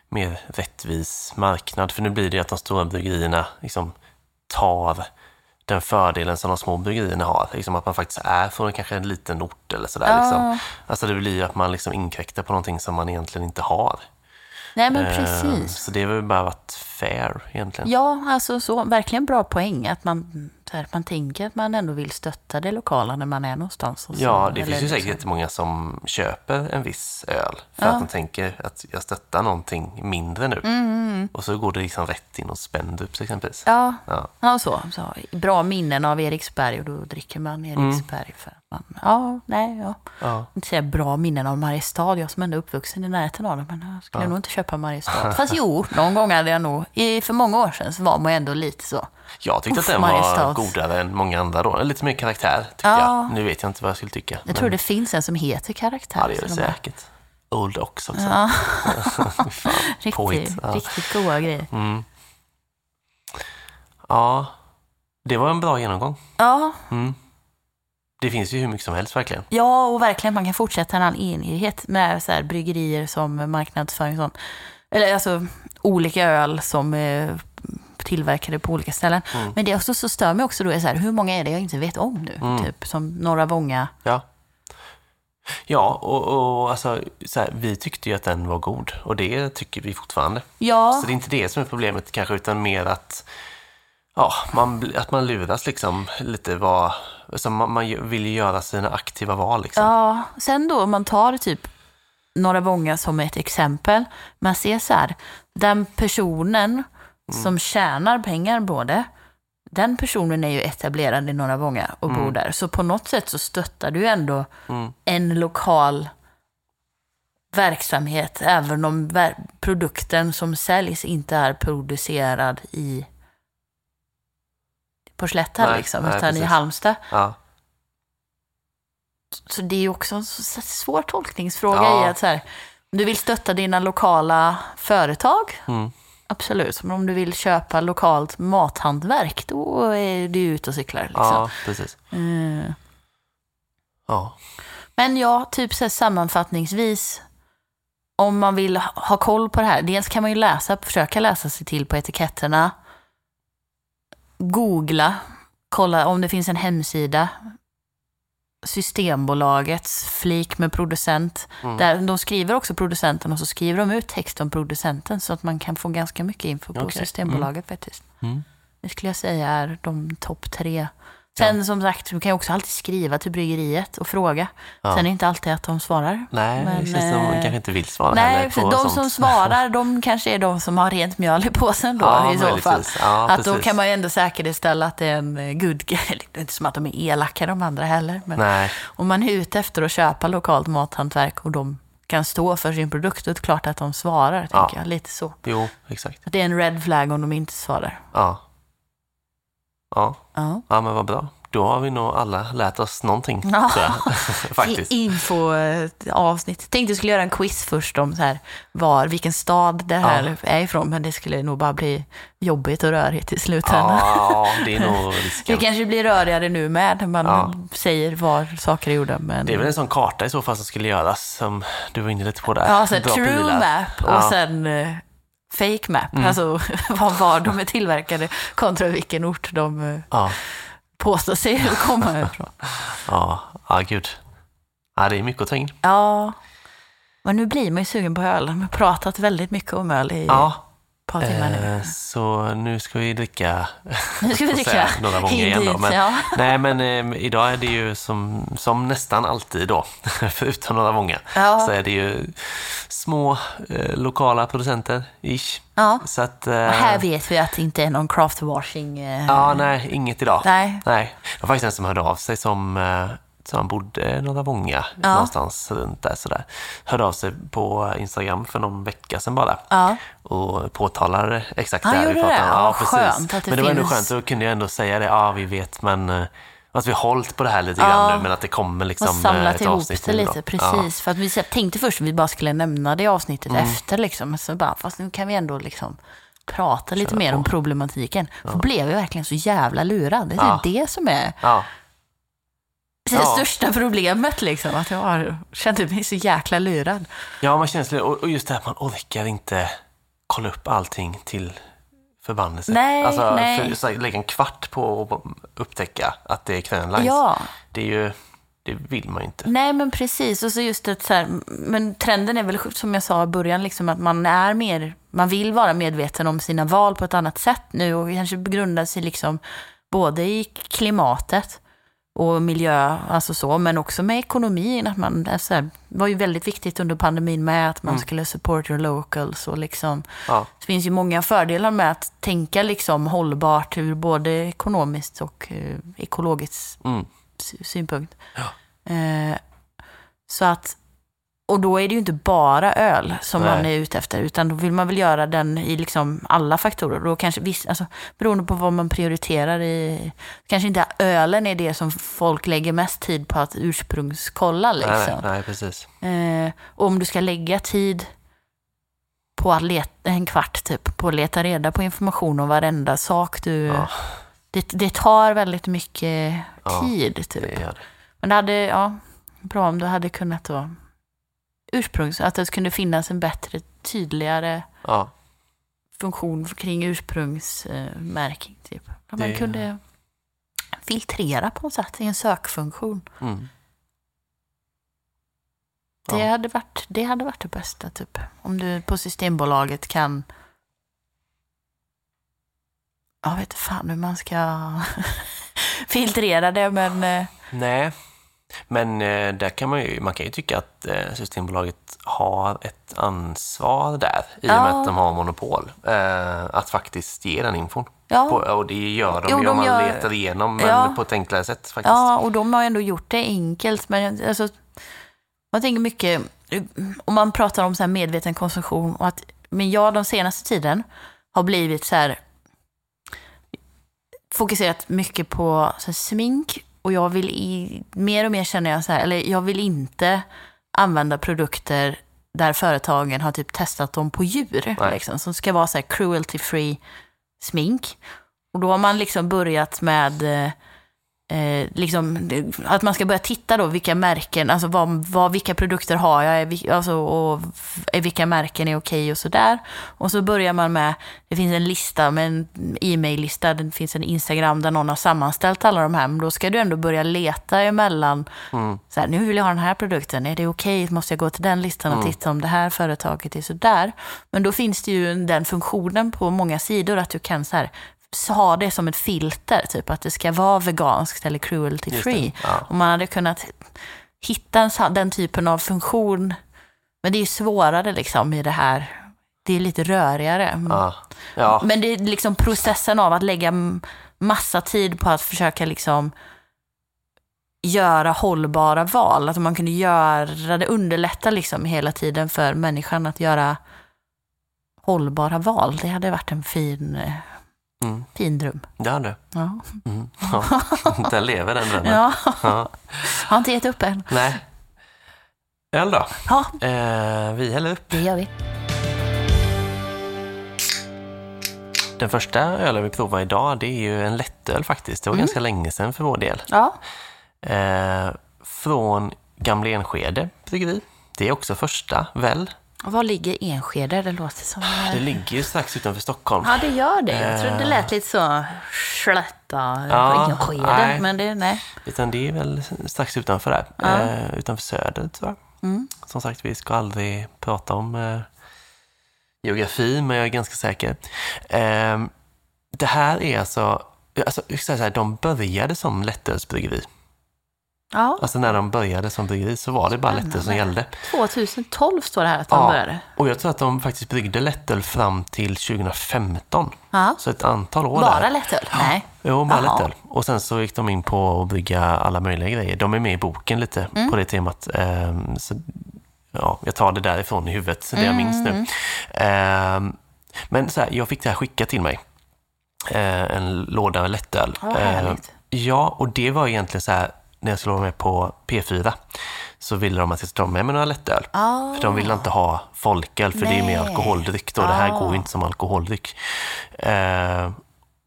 mer rättvis marknad. För nu blir det att de stora bryggerierna liksom tar den fördelen som de små bryggerierna har. Liksom att man faktiskt är från kanske en liten ort eller sådär. Ja. Liksom. Alltså det blir ju att man liksom inkräktar på någonting som man egentligen inte har. Nej, men Eh, precis. Så det har väl bara varit fair egentligen. Ja, alltså så, verkligen bra poäng. Att man, så här, man tänker att man ändå vill stötta det lokala när man är någonstans. Och så, Ja, det finns ju säkert liksom- jättemånga som köper en viss öl för Ja. att de tänker att jag stöttar någonting mindre nu. Och så går det liksom rätt in och Spendrups exempelvis. Ja, Ja. ja så, så. Bra minnen av Eriksberg och då dricker man Eriksberg. För att man, ja, nej, ja. Ja. Inte säga bra minnen av Mariestad, jag som ändå är uppvuxen i närheten av det. Men jag skulle nog inte köpa Mariestad. Fast jo, någon gång hade jag nog, i, för många år sedan så var man ju ändå lite så. Jag tyckte Uff, att den var godare än många andra då. Lite mer karaktär tyckte Ja. jag. Nu vet jag inte vad jag skulle tycka. Jag tror det finns en som heter Karaktär. Ja, det gör det de bara- säkert. Old Ox också. Ja, Fan, riktigt, Ja. riktigt goda grejer. Mm. ja, det var en bra genomgång. Ja, Mm. Det finns ju hur mycket som helst verkligen. Ja, och verkligen man kan fortsätta en all enighet med så här, bryggerier som marknadsföring och sånt. Eller alltså olika öl som är tillverkade på olika ställen. Mm. Men det är också så stör mig också då är så här, hur många är det jag inte vet om nu? Mm. Typ som Norra Vånga. Ja. Ja, och, och alltså, så här, vi tyckte ju att den var god och det tycker vi fortfarande. Ja, Så det är inte det som är problemet kanske, utan mer att, ja, man, att man luras liksom lite vad... Alltså man, man vill ju göra sina aktiva val liksom. ja, sen då om man tar typ Norra Vånga som ett exempel. Man ser så här, den personen Mm. som tjänar pengar på det, den personen är ju etablerad i Norra Vånga och bor där. Så på något sätt så stöttar du ändå Mm. en lokal verksamhet, även om ver- produkten som säljs inte är producerad i på Slätta Nej, liksom, nej, utan i precis. Halmstad. Ja. Så det är ju också en svår tolkningsfråga Ja. i att så här, om du vill stötta dina lokala företag, Mm. absolut. Men om du vill köpa lokalt mathantverk, då är du ute och cyklar. Liksom. ja, precis. Mm. Ja. Men ja, typ så här sammanfattningsvis, om man vill ha- ha koll på det här, dels kan man ju läsa, försöka läsa sig till på etiketterna, googla, kolla om det finns en hemsida, Systembolagets flik med producent. Mm. Där de skriver också producenten och så skriver de ut text om producenten så att man kan få ganska mycket info på Okej. Systembolaget faktiskt. Mm. Det skulle jag säga är de topp tre. Sen som sagt, du kan ju också alltid skriva till bryggeriet och fråga. Ja. Sen är det inte alltid att de svarar. Nej, Men, det känns som man eh, kanske inte vill svara Nej, heller på de sånt. som svarar, de kanske är de som har rent mjöl i påsen då Ja, i så fall. möjligtvis. Ja, att då precis. kan man ju ändå säkerställa att det är en eh, good guy. Det är inte som att de är elaka de andra heller. Men Nej, om man är ute efter att köpa lokalt mathantverk och de kan stå för sin produkt, då är det klart att de svarar, Ja. tänker jag. Lite så. jo, exakt. Att det är en red flag om de inte svarar. Ja. Ja, Ja. ja men vad bra. Då har vi nog alla lärt oss någonting, Ja. Faktiskt. I- Info eh, avsnitt. Tänkte jag skulle göra en quiz först om så här, var, vilken stad det här är ifrån, men det skulle nog bara bli jobbigt och rörigt i slutändan. Ja, det är nog Det risken. kanske blir rörigare nu med, när man Ja. säger var saker är gjorda. Men... Det är väl en sån karta i så fall som skulle göras, som du var inne lite på där. Ja, så true pilar. map och Ja. Sen eh, fake map. Alltså var, var de är tillverkade kontra vilken ort de eh, Ja, påstår sig komma ifrån. ja, ja, gud. Ja, det är mycket att ta in. Ja, men nu blir man ju sugen på öl. Vi har pratat väldigt mycket om öl i Ja, par timmar nu. eh, så nu ska vi dricka, Nu ska vi dricka säga några gånger hit igen då. Men, ja. Nej, men eh, idag är det ju som, som nästan alltid då, förutom några många, Ja. så är det ju små eh, lokala producenter, ish. ja. Så att... Och Eh, här vet vi att det inte är någon craft washing. Eh, Ja, nej, inget idag. Nej. Nej. Det var faktiskt en som hörde av sig som, eh, som bodde Norra Vånga, Ja. någonstans runt där sådär. Hörde av sig på Instagram för någon vecka sedan bara. Ja. Och påtalade exakt Han det här vi pratade om. Ja, skönt att det men det var ändå finns- skönt, då kunde jag ändå säga det. Ja, vi vet, men... eh, Att vi har hållit på det här lite grann Ja. nu, men att det kommer liksom och eh, samlat ett ihop avsnitt det lite. då. Precis. För att vi tänkte först att vi bara skulle nämna det avsnittet Mm. efter. Liksom. Så bara, fast nu kan vi ändå liksom prata lite Köra mer på. om problematiken. För blev jag verkligen så jävla lurad. Det är Ja. det som är Det Ja. största problemet. Liksom. Att jag har, kände mig så jäkla lurad. ja, man känner sig, och och just det här att man orkar inte kolla upp allting till förbannelse. Nej, alltså, nej. För, här, lägga en kvart på att upptäcka att det är Kvänlines. Ja, Det är ju, det vill man ju inte. nej men precis. Och så just det så här, men trenden är väl som jag sa i början, liksom, att man är mer, man vill vara medveten om sina val på ett annat sätt nu och kanske grundar sig liksom både i klimatet och miljö, alltså så, men också med ekonomin. Att man, är så här, det var ju väldigt viktigt under pandemin med att man Mm. skulle support your locals och liksom Ja. Det finns ju många fördelar med att tänka liksom hållbart ur både ekonomiskt och eh, ekologiskt Mm. sy- synpunkt. Eh, så att, och då är det ju inte bara öl som Nej. man är ute efter, utan då vill man väl göra den i liksom alla faktorer. Då kanske viss, alltså, beroende på vad man prioriterar i, kanske inte ölen är det som folk lägger mest tid på att ursprungskolla liksom. Nej, nej, precis. Eh, och om du ska lägga tid på att leta, en kvart typ, på att leta reda på information om varenda sak du... Ja. Det, det tar väldigt mycket Ja, tid typ. Det det. Men det hade, ja, bra om du hade kunnat då ursprungs, att det kunde finnas en bättre, tydligare Ja, funktion kring ursprungsmärkning. Typ. Att man Det- kunde filtrera på något sätt i en sökfunktion. mm. Det, Ja. hade varit, det hade varit det bästa, typ. Om du på Systembolaget kan... Jag vet inte fan hur man ska filtrera det, men... eh, Nej, men eh, där kan man ju, man kan ju tycka att eh, Systembolaget har ett ansvar där i och med Ja. att de har monopol. Eh, att faktiskt ge den infon. Ja, På, och det gör de Jo, ju om man gör- letar igenom, men Ja. på ett enklare sätt faktiskt. ja, och de har ändå gjort det enkelt. Men alltså, man tänker mycket, om man pratar om så här medveten konsumtion, och att, men jag de senaste tiden har blivit så här fokuserat mycket på så här, smink och jag vill i, mer och mer känner jag så här, eller jag vill inte använda produkter där företagen har typ testat dem på djur, Nej. liksom, som ska vara så här cruelty free smink. Och då har man liksom börjat med eh, liksom, att man ska börja titta då vilka märken, alltså vad, vad, vilka produkter har jag, alltså, och är, vilka märken är okej och sådär. Och så börjar man med, det finns en lista med en e-mail-lista, det finns en Instagram där någon har sammanställt alla de här, men då ska du ändå börja leta emellan, Mm. så här, nu vill jag ha den här produkten, är det okej, måste jag gå till den listan och titta om det här företaget är sådär. Men då finns det ju den funktionen på många sidor att du kan så här, ha det som ett filter, typ att det ska vara veganskt eller cruelty free. ja. Om man hade kunnat hitta en, den typen av funktion, men det är ju svårare liksom i det här, det är lite rörigare. Ja. Ja. Men det är liksom processen av att lägga massa tid på att försöka liksom göra hållbara val. Att man kunde göra det, underlätta liksom hela tiden för människan att göra hållbara val. Det hade varit en fin, eh, Mm. fin dröm. Det hade du. Ja. Mm. Ja. Där lever den drömmen. ja, Ja. har inte gett upp än. Nej. Öl då? Ja, Eh, vi häller upp. det gör vi. Den första ölen vi provar idag, det är ju en lättöl faktiskt. Det var ganska länge sedan för vår del. Ja, Eh, från Gamla Enskede bryggeri. Det är också första, väl? Och var ligger Enskede? Det låter som... Det ligger ju strax utanför Stockholm. Ja, det gör det. Jag trodde det lät lite så slätta Ja, Enskede, nej. men det, nej. Utan det är väl strax utanför där. Ja. Eh, utanför Söder, tror jag. Mm. Som sagt, vi ska aldrig prata om eh, geografi, men jag är ganska säker. Eh, det här är alltså, alltså jag ska säga så här, de började som lättölsbryggeri. Ja, Alltså när de började som bryggeri så var det bara lättöl som gällde. 2012 står det här att de Ja. började. Och jag tror att de faktiskt bryggde lättöl fram till 2015. Ja. Så ett antal år Bara där. lättöl? Nej. Jo, bara lättöl. Och sen så gick de in på att brygga alla möjliga grejer. De är med i boken lite Mm. på det temat. Ehm, så, ja, jag tar det därifrån i huvudet, det jag minns Mm. nu. Ehm, men så här, jag fick det här skickat till mig. eh, en låda med lättöl. Ja, ja, och det var egentligen så här, när jag skulle vara med på P4 så ville de att jag skulle ta med mig några lättöl. Ah. För de ville inte ha folköl, för det är mer Nej. alkoholdryck då. Det här Ah. går ju inte som alkoholdryck. Eh,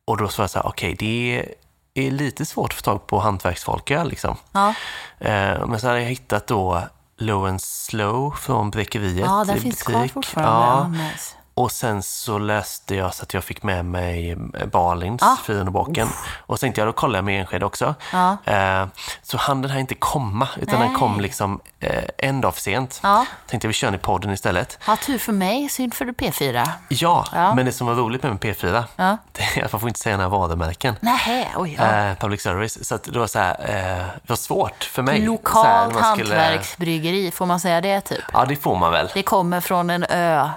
och då var jag så här, okej, det är lite svårt att få tag på hantverksfolköl liksom. Ja, Eh, men så hade jag hittat då Low and Slow från Bräckeriet ja där finns kvar fortfarande. Ja, Ja. nice. Och sen så läste jag så att jag fick med mig eh, Balins, Ah. Fyrenbocken. Och så tänkte jag, då kollar jag med Enskede också. Ja. Eh, så hann den här inte komma, utan den Nej. kom liksom eh, en dag för sent. Ja. Tänkte jag, vi kör den i podden istället. Ja, tur för mig, synd för P4. Ja, Ja. men det som var roligt med P4, Ja. det är att man får inte säga några varumärken. Nej, oj. Ja. Eh, public service. Så det var så här, eh, det var svårt för mig. här, Lokalt skulle- hantverksbryggeri, får man säga det typ? Ja, det får man väl. Det kommer från en ö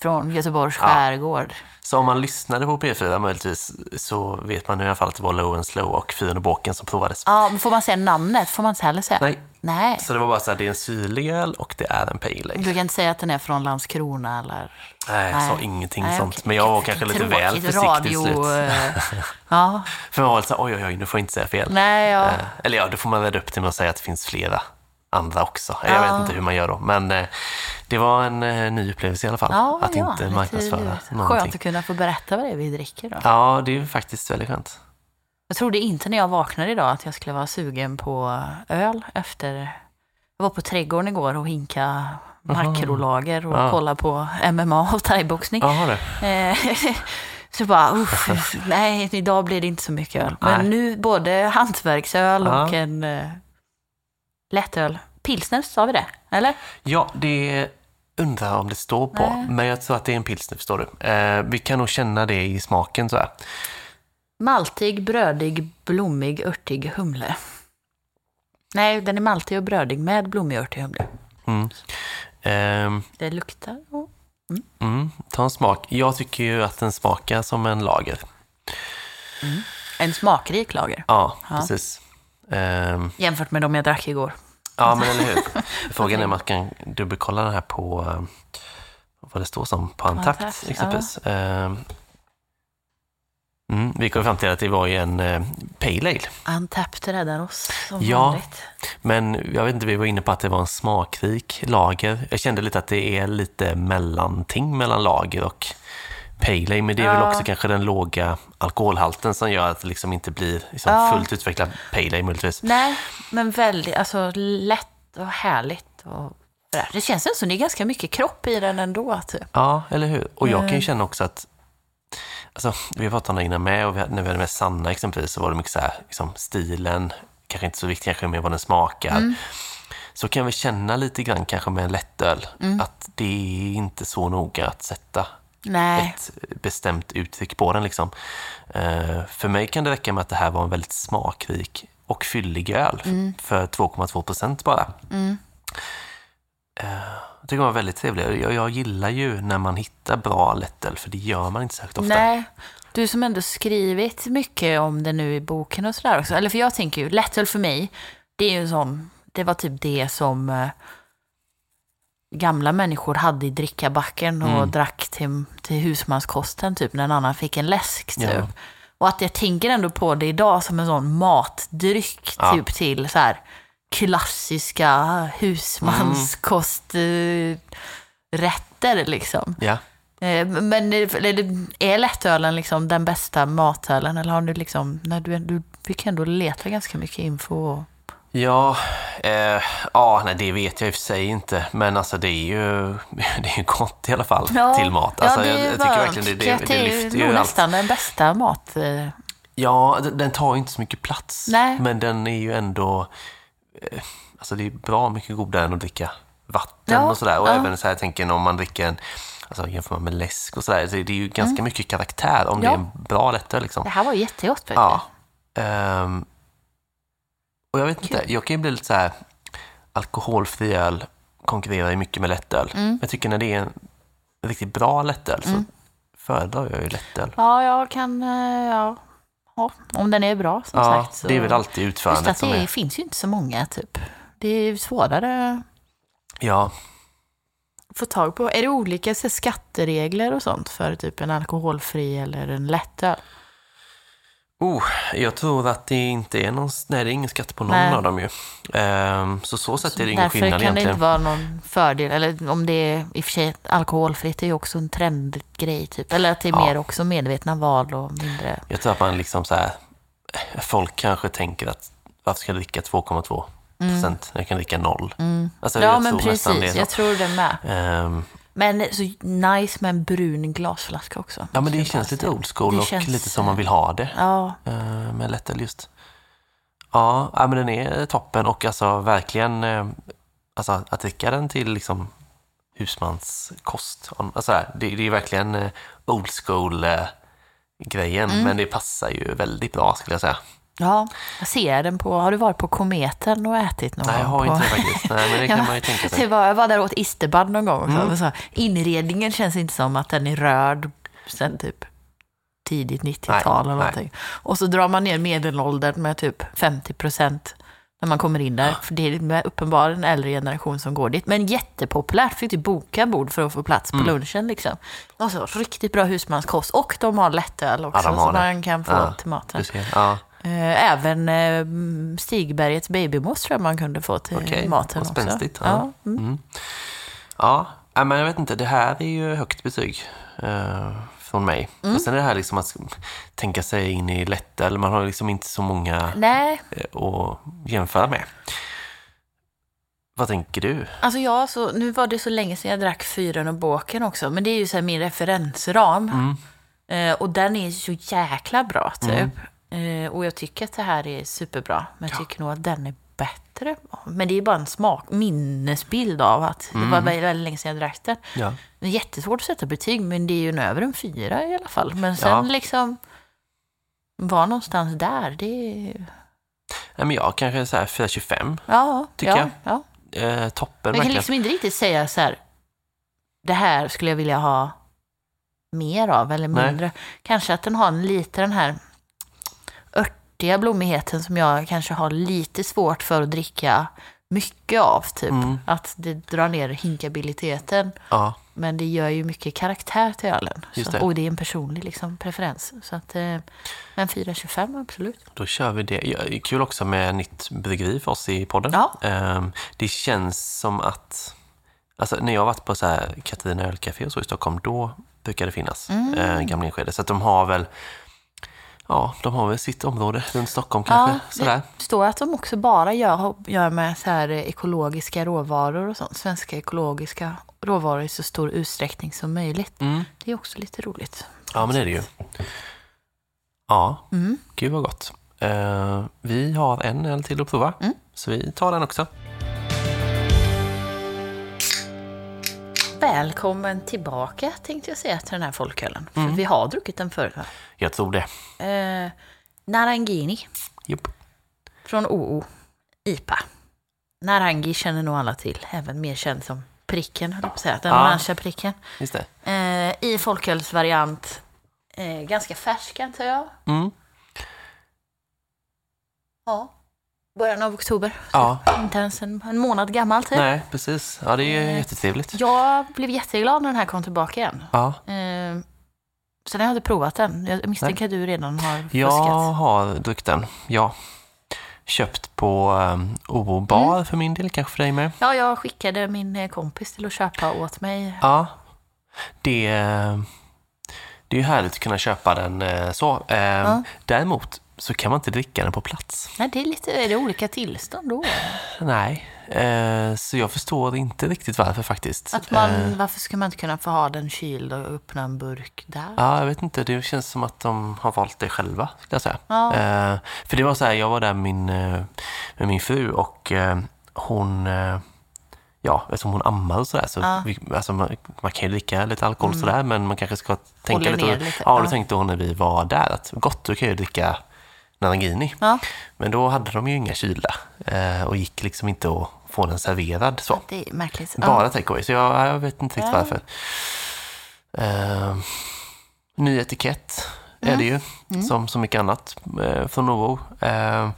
från Göteborgs skärgård. Så om man lyssnade på P4 möjligtvis så vet man i alla fall att det var Low and Slow och Fyren och Båken som provades. Ja, men får man säga namnet? Får man inte heller säga? Nej. Nej. Så det var bara så här, det är en syrlig öl och det är en pale ale. Du kan inte säga att den är från Landskrona eller? Nej, jag sa ingenting Nej, sånt. okej. Men jag var kanske lite väl försiktig radio, slut. eh, Ja, För man var lite så här, oj, oj, oj, nu får jag inte säga fel. nej, ja. Eh, Eller ja, då får man väl upp till med att säga att det finns flera andra också. Jag Ja. vet inte hur man gör då. Men eh, det var en eh, ny upplevelse i alla fall. ja att ja, inte marknadsföra Skönt någonting. att kunna få berätta vad det är vi dricker då. Ja, det är faktiskt väldigt skönt. Jag trodde inte när jag vaknade idag att jag skulle vara sugen på öl efter... Jag var på trädgården igår och hinka makrolager och Ja. kolla på MMA och thaiboxning. Jaha. Eh, Så bara, uff, nej, idag blir det inte så mycket öl. Men Nej. nu både hantverksöl och en lättöl. Pilsner, sa vi det? Eller? Ja, det undrar om det står på. Nej. Men jag tror att det är en pilsner, förstår du. Eh, vi kan nog känna det i smaken så här. Maltig, brödig, blommig, örtig humle. Nej, den är maltig och brödig med blommig, örtig humle. Mm. Ehm, Det luktar och... mm, ta en smak. Jag tycker ju att den smakar som en lager. En smakrik lager. Ja, Ja. precis. Ehm, Jämfört med de jag drack igår. ja, men eller hur. Frågan är om man kan dubbelkolla den här på eh, vad det står som på Antakt exempelvis. Ehm, mm, vi kom fram till att det var ju en eh, Pale Ale. Untapped räddar oss som Ja. vanligt. Men jag vet inte, vi var inne på att det var en smakrik lager. Jag kände lite att det är lite mellanting mellan lager och Pale Ale, men det är väl Ja. också kanske den låga alkoholhalten som gör att det liksom inte blir liksom Ja. fullt utvecklad Pale Ale möjligtvis. Nej, men väldigt, alltså lätt och härligt. Och sådär. det känns som det är ganska mycket kropp i den ändå. Typ. Ja, eller hur? Och jag kan ju Mm. känna också att Alltså, vi har pratat om det innan med och vi, när vi hade med Sanna exempelvis så var det mycket så här, liksom, stilen, kanske inte så viktigt, kanske mer vad den smakar. Mm. Så kan vi känna lite grann kanske med en lättöl Mm. att det är inte så noga att sätta Nej, ett bestämt uttryck på den. Liksom. Eh, för mig kan det räcka med att det här var en väldigt smakrik och fyllig öl Mm. för 2,2 procent bara. Eh, jag tycker den var väldigt trevlig. Jag, jag gillar ju när man hittar bra lättöl, för det gör man inte särskilt ofta. nej. Du som ändå skrivit mycket om det nu i boken och sådär också. Eller för jag tänker ju, lättöl för mig, det är ju en sån, det var typ det som eh, gamla människor hade i drickabacken och Mm. drack till, till husmanskosten typ när en annan fick en läsk typ. Ja. Och att jag tänker ändå på det idag som en sån matdryck Ja. typ till så här klassiska husmanskosträtter liksom. Ja. Eh, Men är lättölen liksom den bästa matölen eller har du liksom, när du, du fick ändå leta ganska mycket info? Ja, eh, ja nej, det vet jag i och för sig inte. Men alltså det är ju, det är ju gott i alla fall till mat. Alltså, ja, jag, är jag tycker bara- verkligen det, tycker det, det, det är lyfter ju allt. nästan den bästa mat. eh, Ja, den, tar ju inte så mycket plats. Nej. Men den är ju ändå... Eh, alltså det är bra mycket godare än att dricka vatten Ja, och sådär. Och ja. även så här, jag tänker om man dricker en... Alltså jämför man med läsk och sådär. Så det är ju ganska mycket karaktär om det Mm. Ja. är en bra lättöl liksom. Det här var jättegott faktiskt. Ja. Ehm, och jag vet inte, jag kan ju bli lite så här... Alkoholfri öl konkurrerar ju mycket med lättöl. Mm. Jag tycker när det är en riktigt bra lättöl så föredrar jag ju lättöl. Ja, jag kan... eh, Ja, ja, om den är bra som Ja, sagt. Så. det är väl alltid Just utförandet att som det är... finns ju inte så många typ. Det är svårare. Ja, få tag på? Är det olika så, skatteregler och sånt för typ en alkoholfri eller en lättöl? Oh, jag tror att det inte är någon, nej det är ingen skatt på någon Nej. av dem ju. Ehm, så så sätt är det ingen Därför skillnad kan det egentligen. inte vara någon fördel. Eller om det är i och för sig alkoholfritt är ju också en trendgrej typ. Eller att det är Ja. mer också medvetna val och mindre... Jag tror att man liksom så här, folk kanske tänker att varför ska jag dricka 2,2 procent när jag kan dricka noll? Alltså, Mm. ja jag men precis, jag tror det med. Ehm, Men så nice med en brun glasflaska också. ja men det känns lite old school och känns, lite som man vill ha det. Ja, Uh, med lättöl just. Ja, men den är toppen och alltså verkligen eh, alltså, att dricka den till liksom husmanskost. Alltså, det, det är verkligen eh, old school eh, grejen, Mm. men det passar ju väldigt bra skulle jag säga. Ja, jag ser den på... Har du varit på Kometen och ätit någon Nej, jag har på... inte det faktiskt. Nej, men det kan man ju tänka sig. var, jag var där och åt isterband någon gång. Mm. Och Så, inredningen känns inte som att den är rörd sen typ tidigt 90-tal Nej, eller nej. någonting. Och så drar man ner medelåldern med typ 50 procent när man kommer in där. För det är uppenbarligen en äldre generation som går dit. Men jättepopulärt. Fick du boka bord för att få plats Mm. på lunchen liksom. Alltså riktigt bra husmanskost. Och de har lättöl också Ja, har som det. man kan få Ja, till maten. Ja, Även eh, Stigbergets babymousse tror jag man kunde få till Okej, maten också. spänstigt, ja. Ja. Mm. mm. ja, men jag vet inte. Det här är ju högt betyg eh, från mig. Mm. Och sen är det här liksom att tänka sig in i lättöl. Man har liksom inte så många Nej, eh, att jämföra med. Vad tänker du? Alltså ja, så, nu var det så länge sedan jag drack Fyren och Båken också, men det är ju så min referensram. Mm. Eh, och den är så jäkla bra typ. Eh, och jag tycker att det här är superbra, men jag tycker nog att den är bättre. Men det är bara en smak, minnesbild av att det Mm. var väldigt, väldigt länge sedan jag drack den. Ja. Det är jättesvårt att sätta betyg, men det är ju en över en fyra i alla fall. Men sen Ja. liksom, var någonstans där, det är... Nej, men jag kanske så här 4,25. Ja, Tycker ja, jag. ja. Eh, toppen Man kan verkligen. liksom inte riktigt säga så här, det här skulle jag vilja ha mer av eller Nej. mindre. Kanske att den har en lite den här örtiga blommigheten som jag kanske har lite svårt för att dricka mycket av. Typ. Mm. Att det drar ner hinkabiliteten. Ja, Men det gör ju mycket karaktär till ölen. Så, och det är en personlig liksom, preferens. Så att, eh, men 4,25 absolut. då kör vi det. Ja, Kul också med nytt bryggeri för oss i podden. Ja. Ehm, det känns som att, alltså när jag har varit på så här Katarina ölcafé och så i Stockholm, då brukar det finnas Mm. eh, Gamla Enskede. Så att de har väl, ja, de har väl sitt område runt Stockholm kanske. sådär. Det står att de också bara gör, gör med så här ekologiska råvaror och sånt. Svenska ekologiska råvaror i så stor utsträckning som möjligt. Mm. Det är också lite roligt. Ja, men det är det ju. Ja, Mm. gud vad gott. Eh, vi har en öl till att prova, Mm. så vi tar den också. Välkommen tillbaka tänkte jag säga till den här folkölen. För Mm. vi har druckit den förut. va? Jag tror det. Eh, Narangini Jupp. från OO IPA. Narangi känner nog alla till, även mer känd som pricken, höll jag på att säga. Den Ja. orangea pricken. Just det. Eh, I folkölsvariant. Eh, ganska färsk antar jag. Mm. Ja. Början av oktober. Ja, Inte ens en, en månad gammal typ. nej, precis. Ja, det är ju jättetrevligt. Jag blev jätteglad när den här kom tillbaka igen. Ja. Eh, sen har jag inte provat den. Jag misstänker att du redan har fuskat. Jag har druckit den, ja. Köpt på um, OO bar Mm. för min del, kanske för dig med. Ja, jag skickade min eh, kompis till att köpa åt mig. Ja, det, det är ju härligt att kunna köpa den eh, så. Eh, Ja. Däremot så kan man inte dricka den på plats. Nej, det är lite är det olika tillstånd då. Nej, eh, så jag förstår inte riktigt varför faktiskt. Att man, Eh, varför ska man inte kunna få ha den kyld och öppna en burk där? Ja, jag vet inte. Det känns som att de har valt det själva, skulle jag säga. Ja. Eh, för det var så här, jag var där med min, eh, med min fru och eh, hon, eh, ja, eftersom hon ammar och sådär, så Ja. Mm. vi, alltså man, man kan ju dricka lite alkohol sådär, men man kanske ska tänka Håller lite. lite, Ja, då ja. tänkte hon när vi var där att gott, då kan ju dricka Narangini. Ja, Men då hade de ju inga kylda eh, och gick liksom inte att få den serverad så. det är märkligt. Bara Ja. takeaway, så jag, jag vet inte riktigt Ja. varför. Eh, ny etikett är Mm. det ju, som så mycket annat eh, från Novo. Eh,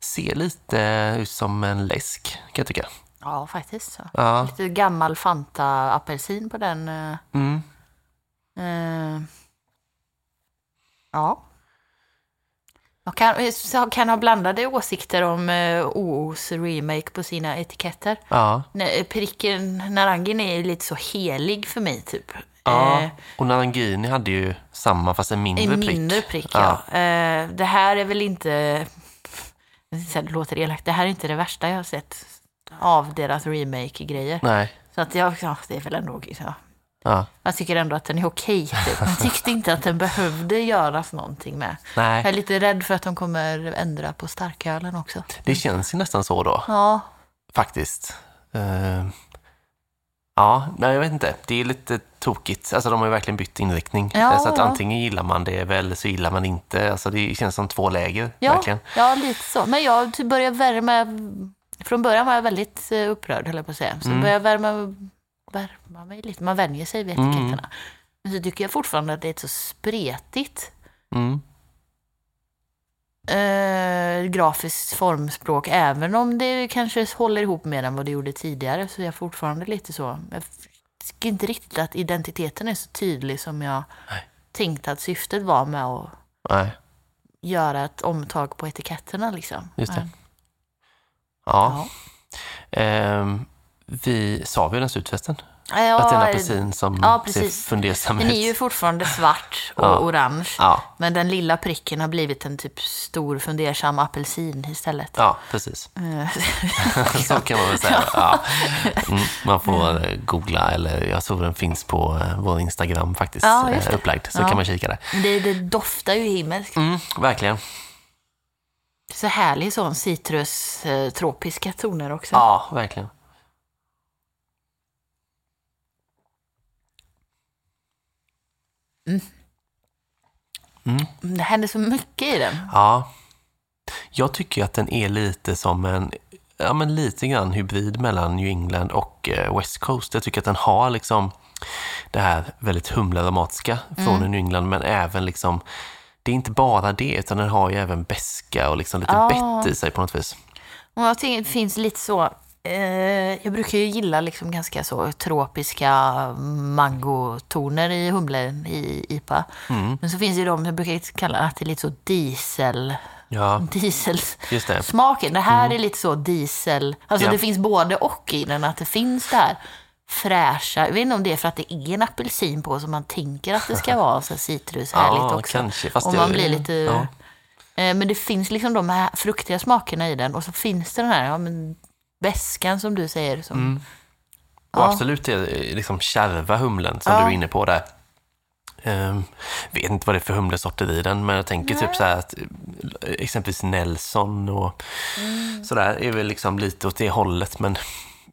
ser lite ut som en läsk, kan jag tycka. Ja, faktiskt. Så. Ja. Lite gammal Fanta-apelsin på den. Mm. ja. Jag kan, kan ha blandade åsikter om eh, OOs remake på sina etiketter. Ja. Nej, Pricken Narangin är lite så helig för mig, typ. ja. Eh, Och Narangini hade ju samma fast en mindre en prick. mindre prick, ja. Eh, det här är väl inte... Det låter elakt. Det här är inte det värsta jag har sett av deras remake-grejer. Nej. Så att jag, ja, det är väl ändå... Ja. Ja. Jag tycker ändå att den är okej. Typ. Jag tyckte inte att den behövde göras någonting med. Jag är Nej. lite rädd för att de kommer ändra på starkölen också. Det känns ju nästan så då, Ja, faktiskt. Eh, ja, nej jag vet inte. Det är lite tokigt. Alltså de har ju verkligen bytt inriktning. Ja, så att ja. antingen gillar man det väl eller så gillar man inte. Alltså det känns som två läger, ja, verkligen. ja, lite så. Men jag börjar värma... Från början var jag väldigt eh, upprörd, höll jag på att säga. Så Mm. börjar jag värma, värma mig lite. Man vänjer sig vid Mm. etiketterna. Men så tycker jag fortfarande att det är så spretigt Mm. eh, grafiskt formspråk. Även om det kanske håller ihop mer än vad det gjorde tidigare så är jag fortfarande lite så. Jag tycker inte riktigt att identiteten är så tydlig som jag Nej. tänkte att syftet var med att Nej, göra ett omtag på etiketterna. Liksom. Just det. Men, ja. ja. Ehm, vi sa vi ens ut förresten? Ja, att det är en apelsin som ja, ser fundersam Den ut. är ju fortfarande svart och Ja. orange. Ja, Men den lilla pricken har blivit en typ stor fundersam apelsin istället. ja, precis. Eh, Så kan man väl säga. Mm, man får eh, googla, eller jag tror den finns på eh, vår Instagram faktiskt, Ja, upplagd. Så kan man kika där. det, det doftar ju himmelskt. Mm, verkligen. Så härlig sån citrus, tropiska toner också. Ja, verkligen. Det händer så mycket i den. Ja. Jag tycker att den är lite som en, ja men lite grann hybrid mellan New England och eh, West Coast. Jag tycker att den har liksom det här väldigt humlaromatiska från New England, men även liksom, det är inte bara det, utan den har ju även beska och liksom lite Ja. bett i sig på något vis. Och jag tycker det finns lite så, eh, jag brukar ju gilla liksom ganska så tropiska mangotoner i humlen i IPA. Mm. Men så finns det ju de, jag brukar kalla att det är lite så diesel, Ja, just det. dieselsmaken. Det här är lite så diesel, alltså Ja. det finns både och i den, att det finns det här fräscha, jag vet inte om det är för att det är en apelsin på som man tänker att det ska vara, så citrushärligt Ja, också. kanske. Fast och man blir lite... ja. Eh, Men det finns liksom de här fruktiga smakerna i den och så finns det den här ja, men väskan som du säger. Som, Mm. Och Ja. absolut det är liksom kärva humlen som Ja. du är inne på där. Um, vet inte vad det är för humlesorter i den, men jag tänker typ så här att eh, exempelvis Nelson och Mm. sådär är väl liksom lite åt det hållet, men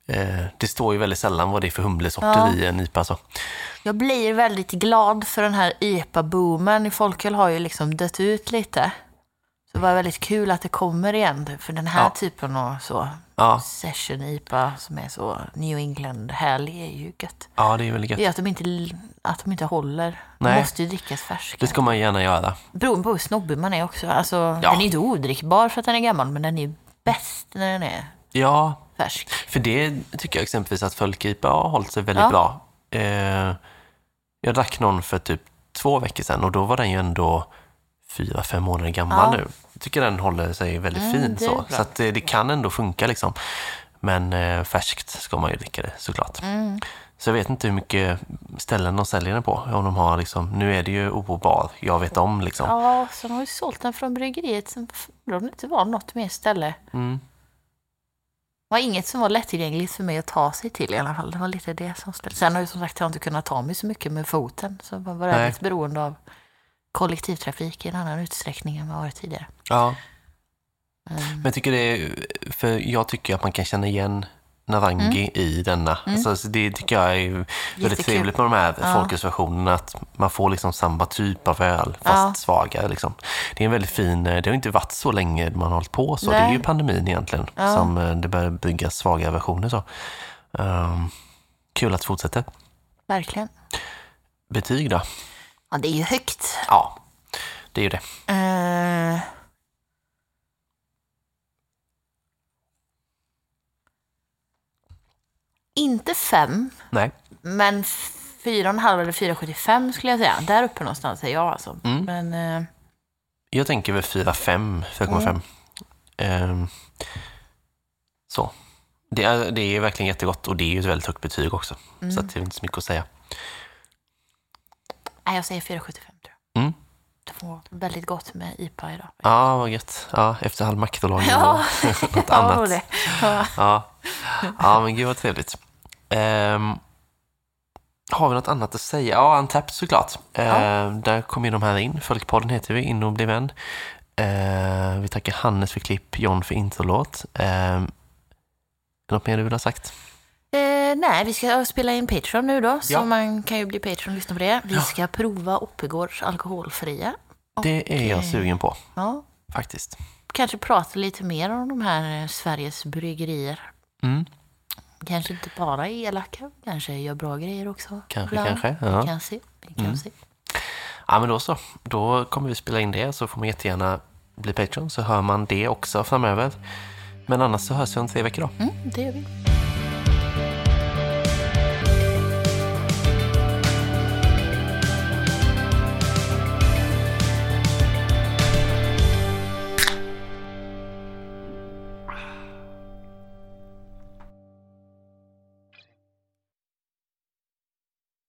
eh, det står ju väldigt sällan vad det är för humlesorter Ja. i en IPA. Så. Jag blir väldigt glad för den här IPA-boomen. Folköl har ju liksom dött ut lite. Så det var väldigt kul att det kommer igen. För den här Ja. typen av så Ja, session IPA som är så New England-härlig är ju gött. ja, det är väldigt Det gött. är att de inte, att de inte håller. De Nej. måste ju drickas färska. Det ska man gärna göra. Beroende på hur snobbig man är också. Alltså, Ja. Den är inte odrickbar för att den är gammal, men den är ju bäst när den är Ja, färsk. För det tycker jag exempelvis att Folk-IPA har hållit sig väldigt bra. Eh, jag drack någon för typ två veckor sedan och då var den ju ändå fyra, fem månader gammal Ja. nu. Jag tycker den håller sig väldigt Mm, fin så. Så att det, det kan ändå funka liksom. Men eh, färskt ska man ju dricka det såklart. Mm. Så jag vet inte hur mycket ställen de säljer den på. Om de har liksom, nu är det ju OO-bar, jag vet om liksom. Ja, så de har ju sålt den från bryggeriet. Sen om det inte var något mer ställe. Mm. Det var inget som var lättillgängligt för mig att ta sig till i alla fall. Det var lite det som ställde. Sen har jag som sagt jag inte kunnat ta mig så mycket med foten. Så jag var väldigt beroende av kollektivtrafik i en annan utsträckning än vad jag varit tidigare. Ja. Mm. Men jag tycker det är, för jag tycker att man kan känna igen Narangi i denna. Alltså, så det tycker jag är väldigt Mm. Jättekul. trevligt med de här Ja. folkölsversionerna, att man får liksom samma typ av öl, fast Ja. svagare. Liksom. Det är en väldigt fin, det har inte varit så länge man har hållit på så. Det är Nej. ju pandemin egentligen Ja. som eh, det börjar byggas svagare versioner. Så. Ehm, kul att fortsätta. Verkligen. Betyg då? Ja, det är ju högt. Ja, det är ju det. Eh, inte fem, Nej. men fyra och en halv eller 4,75 skulle jag säga. Där uppe någonstans är jag alltså. Mm. Men eh, Jag tänker väl 4,5, 4,5. Ehm, så. Det är, det är verkligen jättegott och det är ju ett väldigt högt betyg också. Så att det är inte så mycket att säga. Nej, jag säger 4,75 tror jag. Mm. Det var väldigt gott med IPA idag. Ja, vad gött. Ja, efter all maktolagning Ja. och något Ja, annat. det. Ja. Ja. ja, men gud vad trevligt. Ehm, har vi något annat att säga? Ja, Antapped såklart. Ehm, Där kommer ju de här in. Folkpodden heter vi, In och bli vän. Ehm, vi tackar Hannes för klipp, John för introlåt. Ehm, något mer du vill ha sagt? Eh, nej, vi ska spela in Patreon nu då, så Ja. man kan ju bli Patreon och lyssna på det. Vi ska prova Oppegårds alkoholfria. Det är jag Okej. sugen på, Ja, faktiskt. kanske prata lite mer om de här eh, Sveriges bryggerier. Mm, Kanske inte bara är elaka, kanske gör bra grejer också. kanske, ibland. kanske. Ja. Mm. Kan se. Vi kan se. ja, men då så. Då kommer vi spela in det, så får man jättegärna bli Patreon, så hör man det också framöver. Men annars så hörs vi om tre veckor då. Mm, det gör vi.